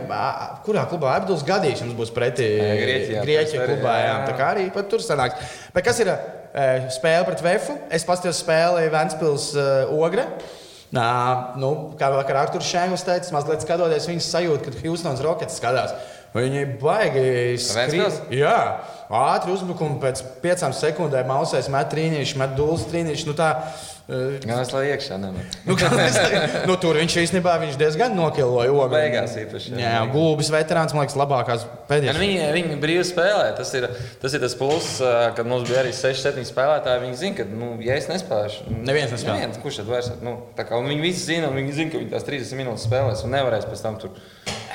kurā klubā Abduls gadījis jums būs pretī Grieķijā, Grieķijā arī, klubā. Jā, jā. tā kā arī tur sanāks. Bet kas ir uh, spēle pret Vēfu? Es paskatījos spēli Vēnspils uh, Ogre. Nā, nu, kā vakar Arthurs Šēngls teica, mazliet skatoties viņas sajūtu, kad Houstons Rockets skatās. Viņi baigi. Ventspils? Jā, ātri uzbrukumi pēc piecām sekundēm. Mausēs met trīnīšu, met dūles trīnīšu. Nu, tā, uh, Gan es lai iekšā nemet. Nu, nu, tur viņš īstenībā viņš diezgan nokiloja. ogli. Beigās īpaši, jā. Jā, gulbis veterāns, man liekas, labākās Ja, nu, pēdējās. viņi, viņi brīvi spēlē. Tas ir tas, ir tas pluss, ā, kad mums bija arī 6, 7 spēlētāji. Viņi zina, ka, nu, ja es nespēlēšu, nu, Neviens nespēlē. Neviens, kurš tad vairs? Nu, tā kā, viņi visi zina, un viņi zina, ka viņi tās 30 minūtes spēlēs un nevarēs pēc tam tur.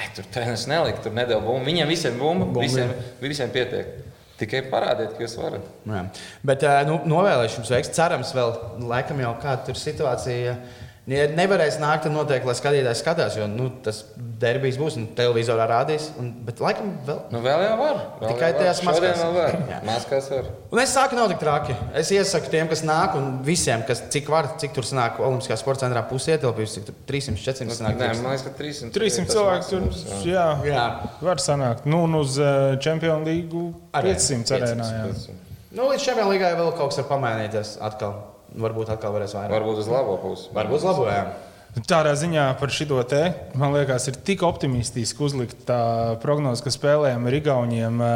"Ei, Tur treneris nelika, tur nedēļa bumbu. Viņiem visiem bumbu, Bumbu, visiem, visiem pietiek. Tikai parādiet, ka jūs varat. Jā. Bet nu, novēlēšu jums veiksmi. Cerams, vēl laikam jau kāda tur situācija. Ja nevarēs nākt, tad noteikti, lai skatītājs skatās, jo nu, tas derbijs būs un televizorā rādīs. Un, bet laikam vēl. Nu, vēl jau var. Vēl Tikai jau tajās maskās. vēl var. Maskās var. Un es saku, nav tik traki. Es iesaku tiem, kas nāk, un visiem, kas cik var, cik tur sanāk Olimpiskā sporta centrā pusē ietilpības, cik tur 300, 400 sanāk. Nē, man liekas, ka 300. 300 ir tas cilvēku tur jā. jā, var sanākt. Nu, un uz Champions League Arēna. 500 arēnā. jā. 500. Nu, līdz šim līgai vēl kaut kas var pamainīties. Atkal. Varbūt atkal varēs vairāk. Varbūt uz labo pusi. Varbūt labojām. Tādā ziņā par šo te, man liekas, ir tik optimistiski uzlikt tā prognoze, ka spēlējam ar Igauniem. ā,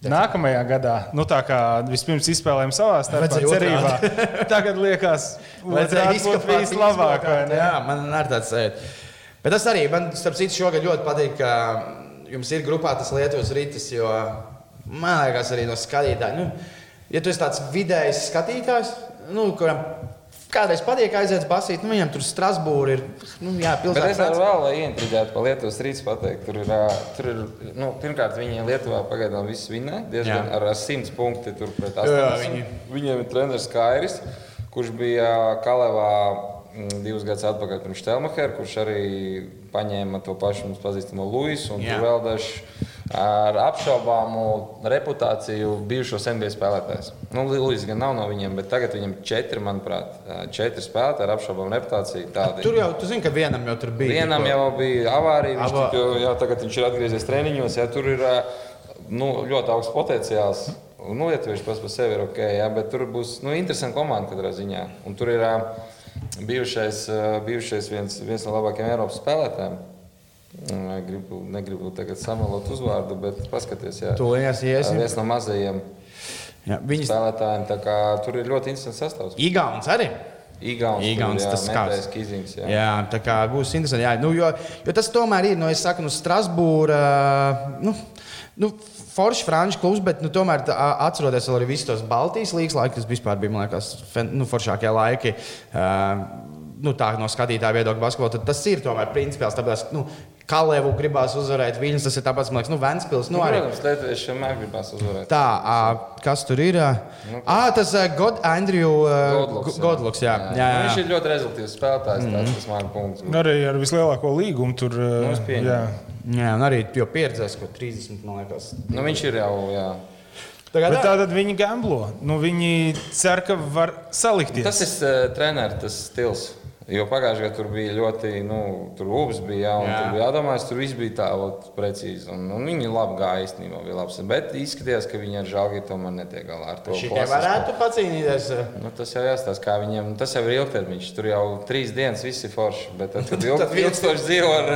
Nākamajā gadā, nu tā kā vispirms izspēlējām savā starpā, cerībā. Tagad liekas, vajadzētu būt izkapāt vislabāk. vai ne? Jā, man ir tāds sajūta. Bet tas arī man, starp citu, šogad ļoti patīk, ka jums ir grupā tas Lietuvas rītis, jo man liekas, arī no skatītāja. Nu, ja tu esi tāds vidējs skatītājs, nu, kuram kādreiz patīk aiziet basīt, nu, viņam tur Strasbūrā ir. Nu, jā, Bet es pilsēta. varu vēl, lai ieintriģētu par Lietuvas rītu pateikt. Tur ir, tur ir nu, pirmkārt, viņi Lietuvā pagaidām viss vinē. Diezgan Jā. ar 100 punktu tur pret Jā, 80. viņi- Viņiem ir treneris Kairis, kurš bija Kalevā divus gadus atpakaļ pirms Telmahera, kurš arī paņēma to pašu mums pazīstamo Luisu un vēl dažs ar apšaubāmu reputāciju bijušos NBA spēlētājus. Nu, Luis gan nav no viņiem, bet tagad viņam četri, manuprāt, četri spēlētāji ar apšaubāmu reputāciju. Tādi. Tur jau, tu zini, ka vienam jau tur bija. Vienam jau bija avārija, viņš Ava- tik, jā, tagad viņš ir atgriezies treniņos. Jā, tur ir nu, ļoti augsts potenciāls. Nu, Lietuvieši pats par sevi ir ok, jā, bet tur būs nu, interesanti komanda katrā ziņā. Un tur ir bijušais, bijušais viens, viens no labākajiem Eiropas spēlētājiem. Gribu, negribu tagad samalot uzvārdu, bet paskatieties, jā. Tūlīt iesim. viens no mazajiem Jā, viņas spēlētājiem. tā kā Tur ir ļoti interesants sastāvs. Igauns arī. Igauns, Igauns, tas skats. Kizings, jā. Jā, tā kā būs interesanti. Jā, nu, jo, jo tas tomēr ir, nu, es saku, nu, Strasbūra. Nu, nu, Forši franču klubs, bet nu, tomēr tā, atceroties vēl arī visus tos Baltijas līnijas laikus, tas vispār bija man liekas, fen, nu, foršākie laiki. Uh, nu, tā no skatītāja viedokļa basketbolā, tas ir tomēr principiāls. Tāpēc, nu, Kalēvu gribās uzvarēt, viņas tas ir tāpats, man liekas, nu, Ventspils. Nu, arī. Protams, Lietuvieši vienmēr gribās uzvarēt. Tā, ā, kas tur ir? Nu, Ah, tas uh, God, Andrew Godluks, jā. Godluks. Jā, jā, Nu, jā. Viņš ir ļoti rezultāts spēlētājs. Mm -hmm. Tas man ir punkts. Arī ar vislielāko līgumu tur. Nu, es eh, pieņemu. jā. jā un arī jau pieredzējis, ko 30 man liekas. Nu, viņš ir jau. Jā. Tagad, Bet tātad viņi gamblo. Nu, viņi cer, ka var salikties. Tas ir uh, treneris, tas stils. Jo pagājušajā gadā tur bija ļoti, nu, tur ūdens bija, jā, un Jā. tur bija jādomā, tur viss bija tā, ot, precīzi. Un, un viņi labi gāja īstenībā, bija labs. Bet izskatījās, ka viņi ar žāģi tomēr netiek galā ar to. Klasisku. varētu pacīnīties. uh, Nu, tas jau jāstāsta, kā viņiem. nu, Tas jau ir ilgtermiņš. Tur jau trīs dienas viss ir forši. Bet tad, Tad viens- ilgstoši dzīvo ar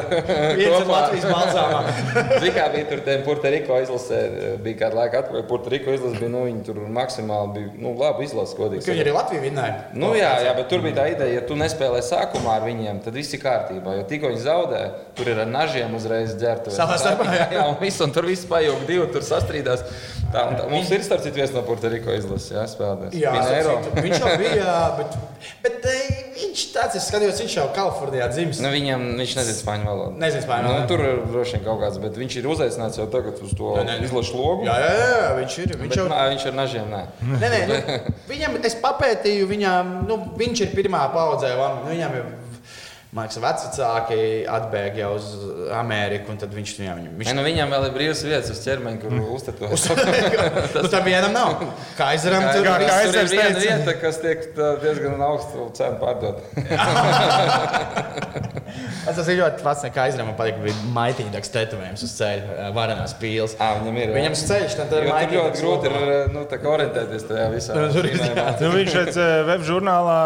Latvijas balzāmā. Zini, kā bija tur Puertoriko izlasē, bija kāda laika atpakaļ. Puertoriko izlase bija, nu, viņi tur maksimāli bija, nu, labi izlase, godīgi. Viņi arī Latviju vinnēja. Nu, jā, jā, bet tur bija tā ideja, ja tu nespēlē sākumā ar viņiem, tad viss ir kārtībā. Jo tikko viņi zaudē, tur ir ar nažiem uzreiz ģērbta. Savā starpā, jā. jā, un, viss, un tur viss pajūg, divi tur sastrīdās. Tā, tā, mums ir starp citu viens no Puertoriko izlases, jā, spēlētājs. Jā, citu, viņš jau bija, bet, bet viņš tāds, es skatījos, viņš jau Kalifornijā dzimis. Nu, viņam viņš nezina spāņu valodu. Nezina spāņu Nu, valodu. tur ir droši vien kaut kāds, bet viņš ir uzaicināts jau tagad uz to izlašu logu. Jā, jā, jā, viņš ir. Viņš Bet, jau, nā, viņš ar nažiem nē. nē, nē, nu, viņam, es papētīju, viņam, nu, viņš ir pirmā paudzē, nu, viņam ir. Man liekas, vecāki atbēga jau uz Ameriku, un tad viņš viņam Nē, viņš... nu, viņam vēl ir brīvas vietas uz ķermeņa, kur mm. uztetojas. nu, tam vienam nav. Kaiseram tur kā Tur viss- ir viena vieta, kas tiek tā, diezgan augstu cenu pārdot. Tas ir ļoti kā aizrāma. Man patīk, ka bija maitīgāks tetovējums uz ceļa, varanās pīles. À, viņam ir. jā. Viņam ceļš tam Jo ir tur ļoti grūti ir nu, tā kā orientēties tajā visā. Nu, tur ir, Ķīnā. Nu, viņš šeit web žurnālā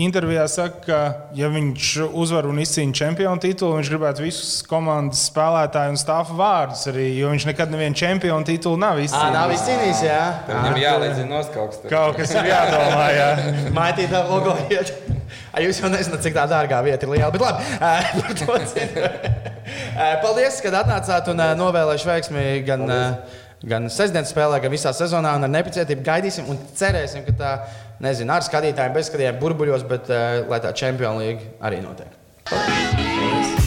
intervijā saka, ka, ja viņš uzvar un izcīna čempionu titulu, viņš gribētu visus komandas spēlētāju un stāfu vārdus arī, jo viņš nekad nevienu čempionu titulu nav izcīnījis. nav izcīnījis, jā. Viņam jālīdzina kaut kas. Kaut kas ir jādomā. Jā. Maitītā logo iet. Jūs jau nezināt, cik tā dārgā vieta ir liela. Bet labi, Paldies, ka atnācāt un novēlēšu veiksmi gan, ā, gan sestdienas spēlē, gan visā sezonā. Un ar nepacietību gaidīsim un cerēsim, ka tā, nezinu, ar skatītājiem, bez skatītājiem burbuļos, bet ā, lai tā Champions League arī notiek. Paldies.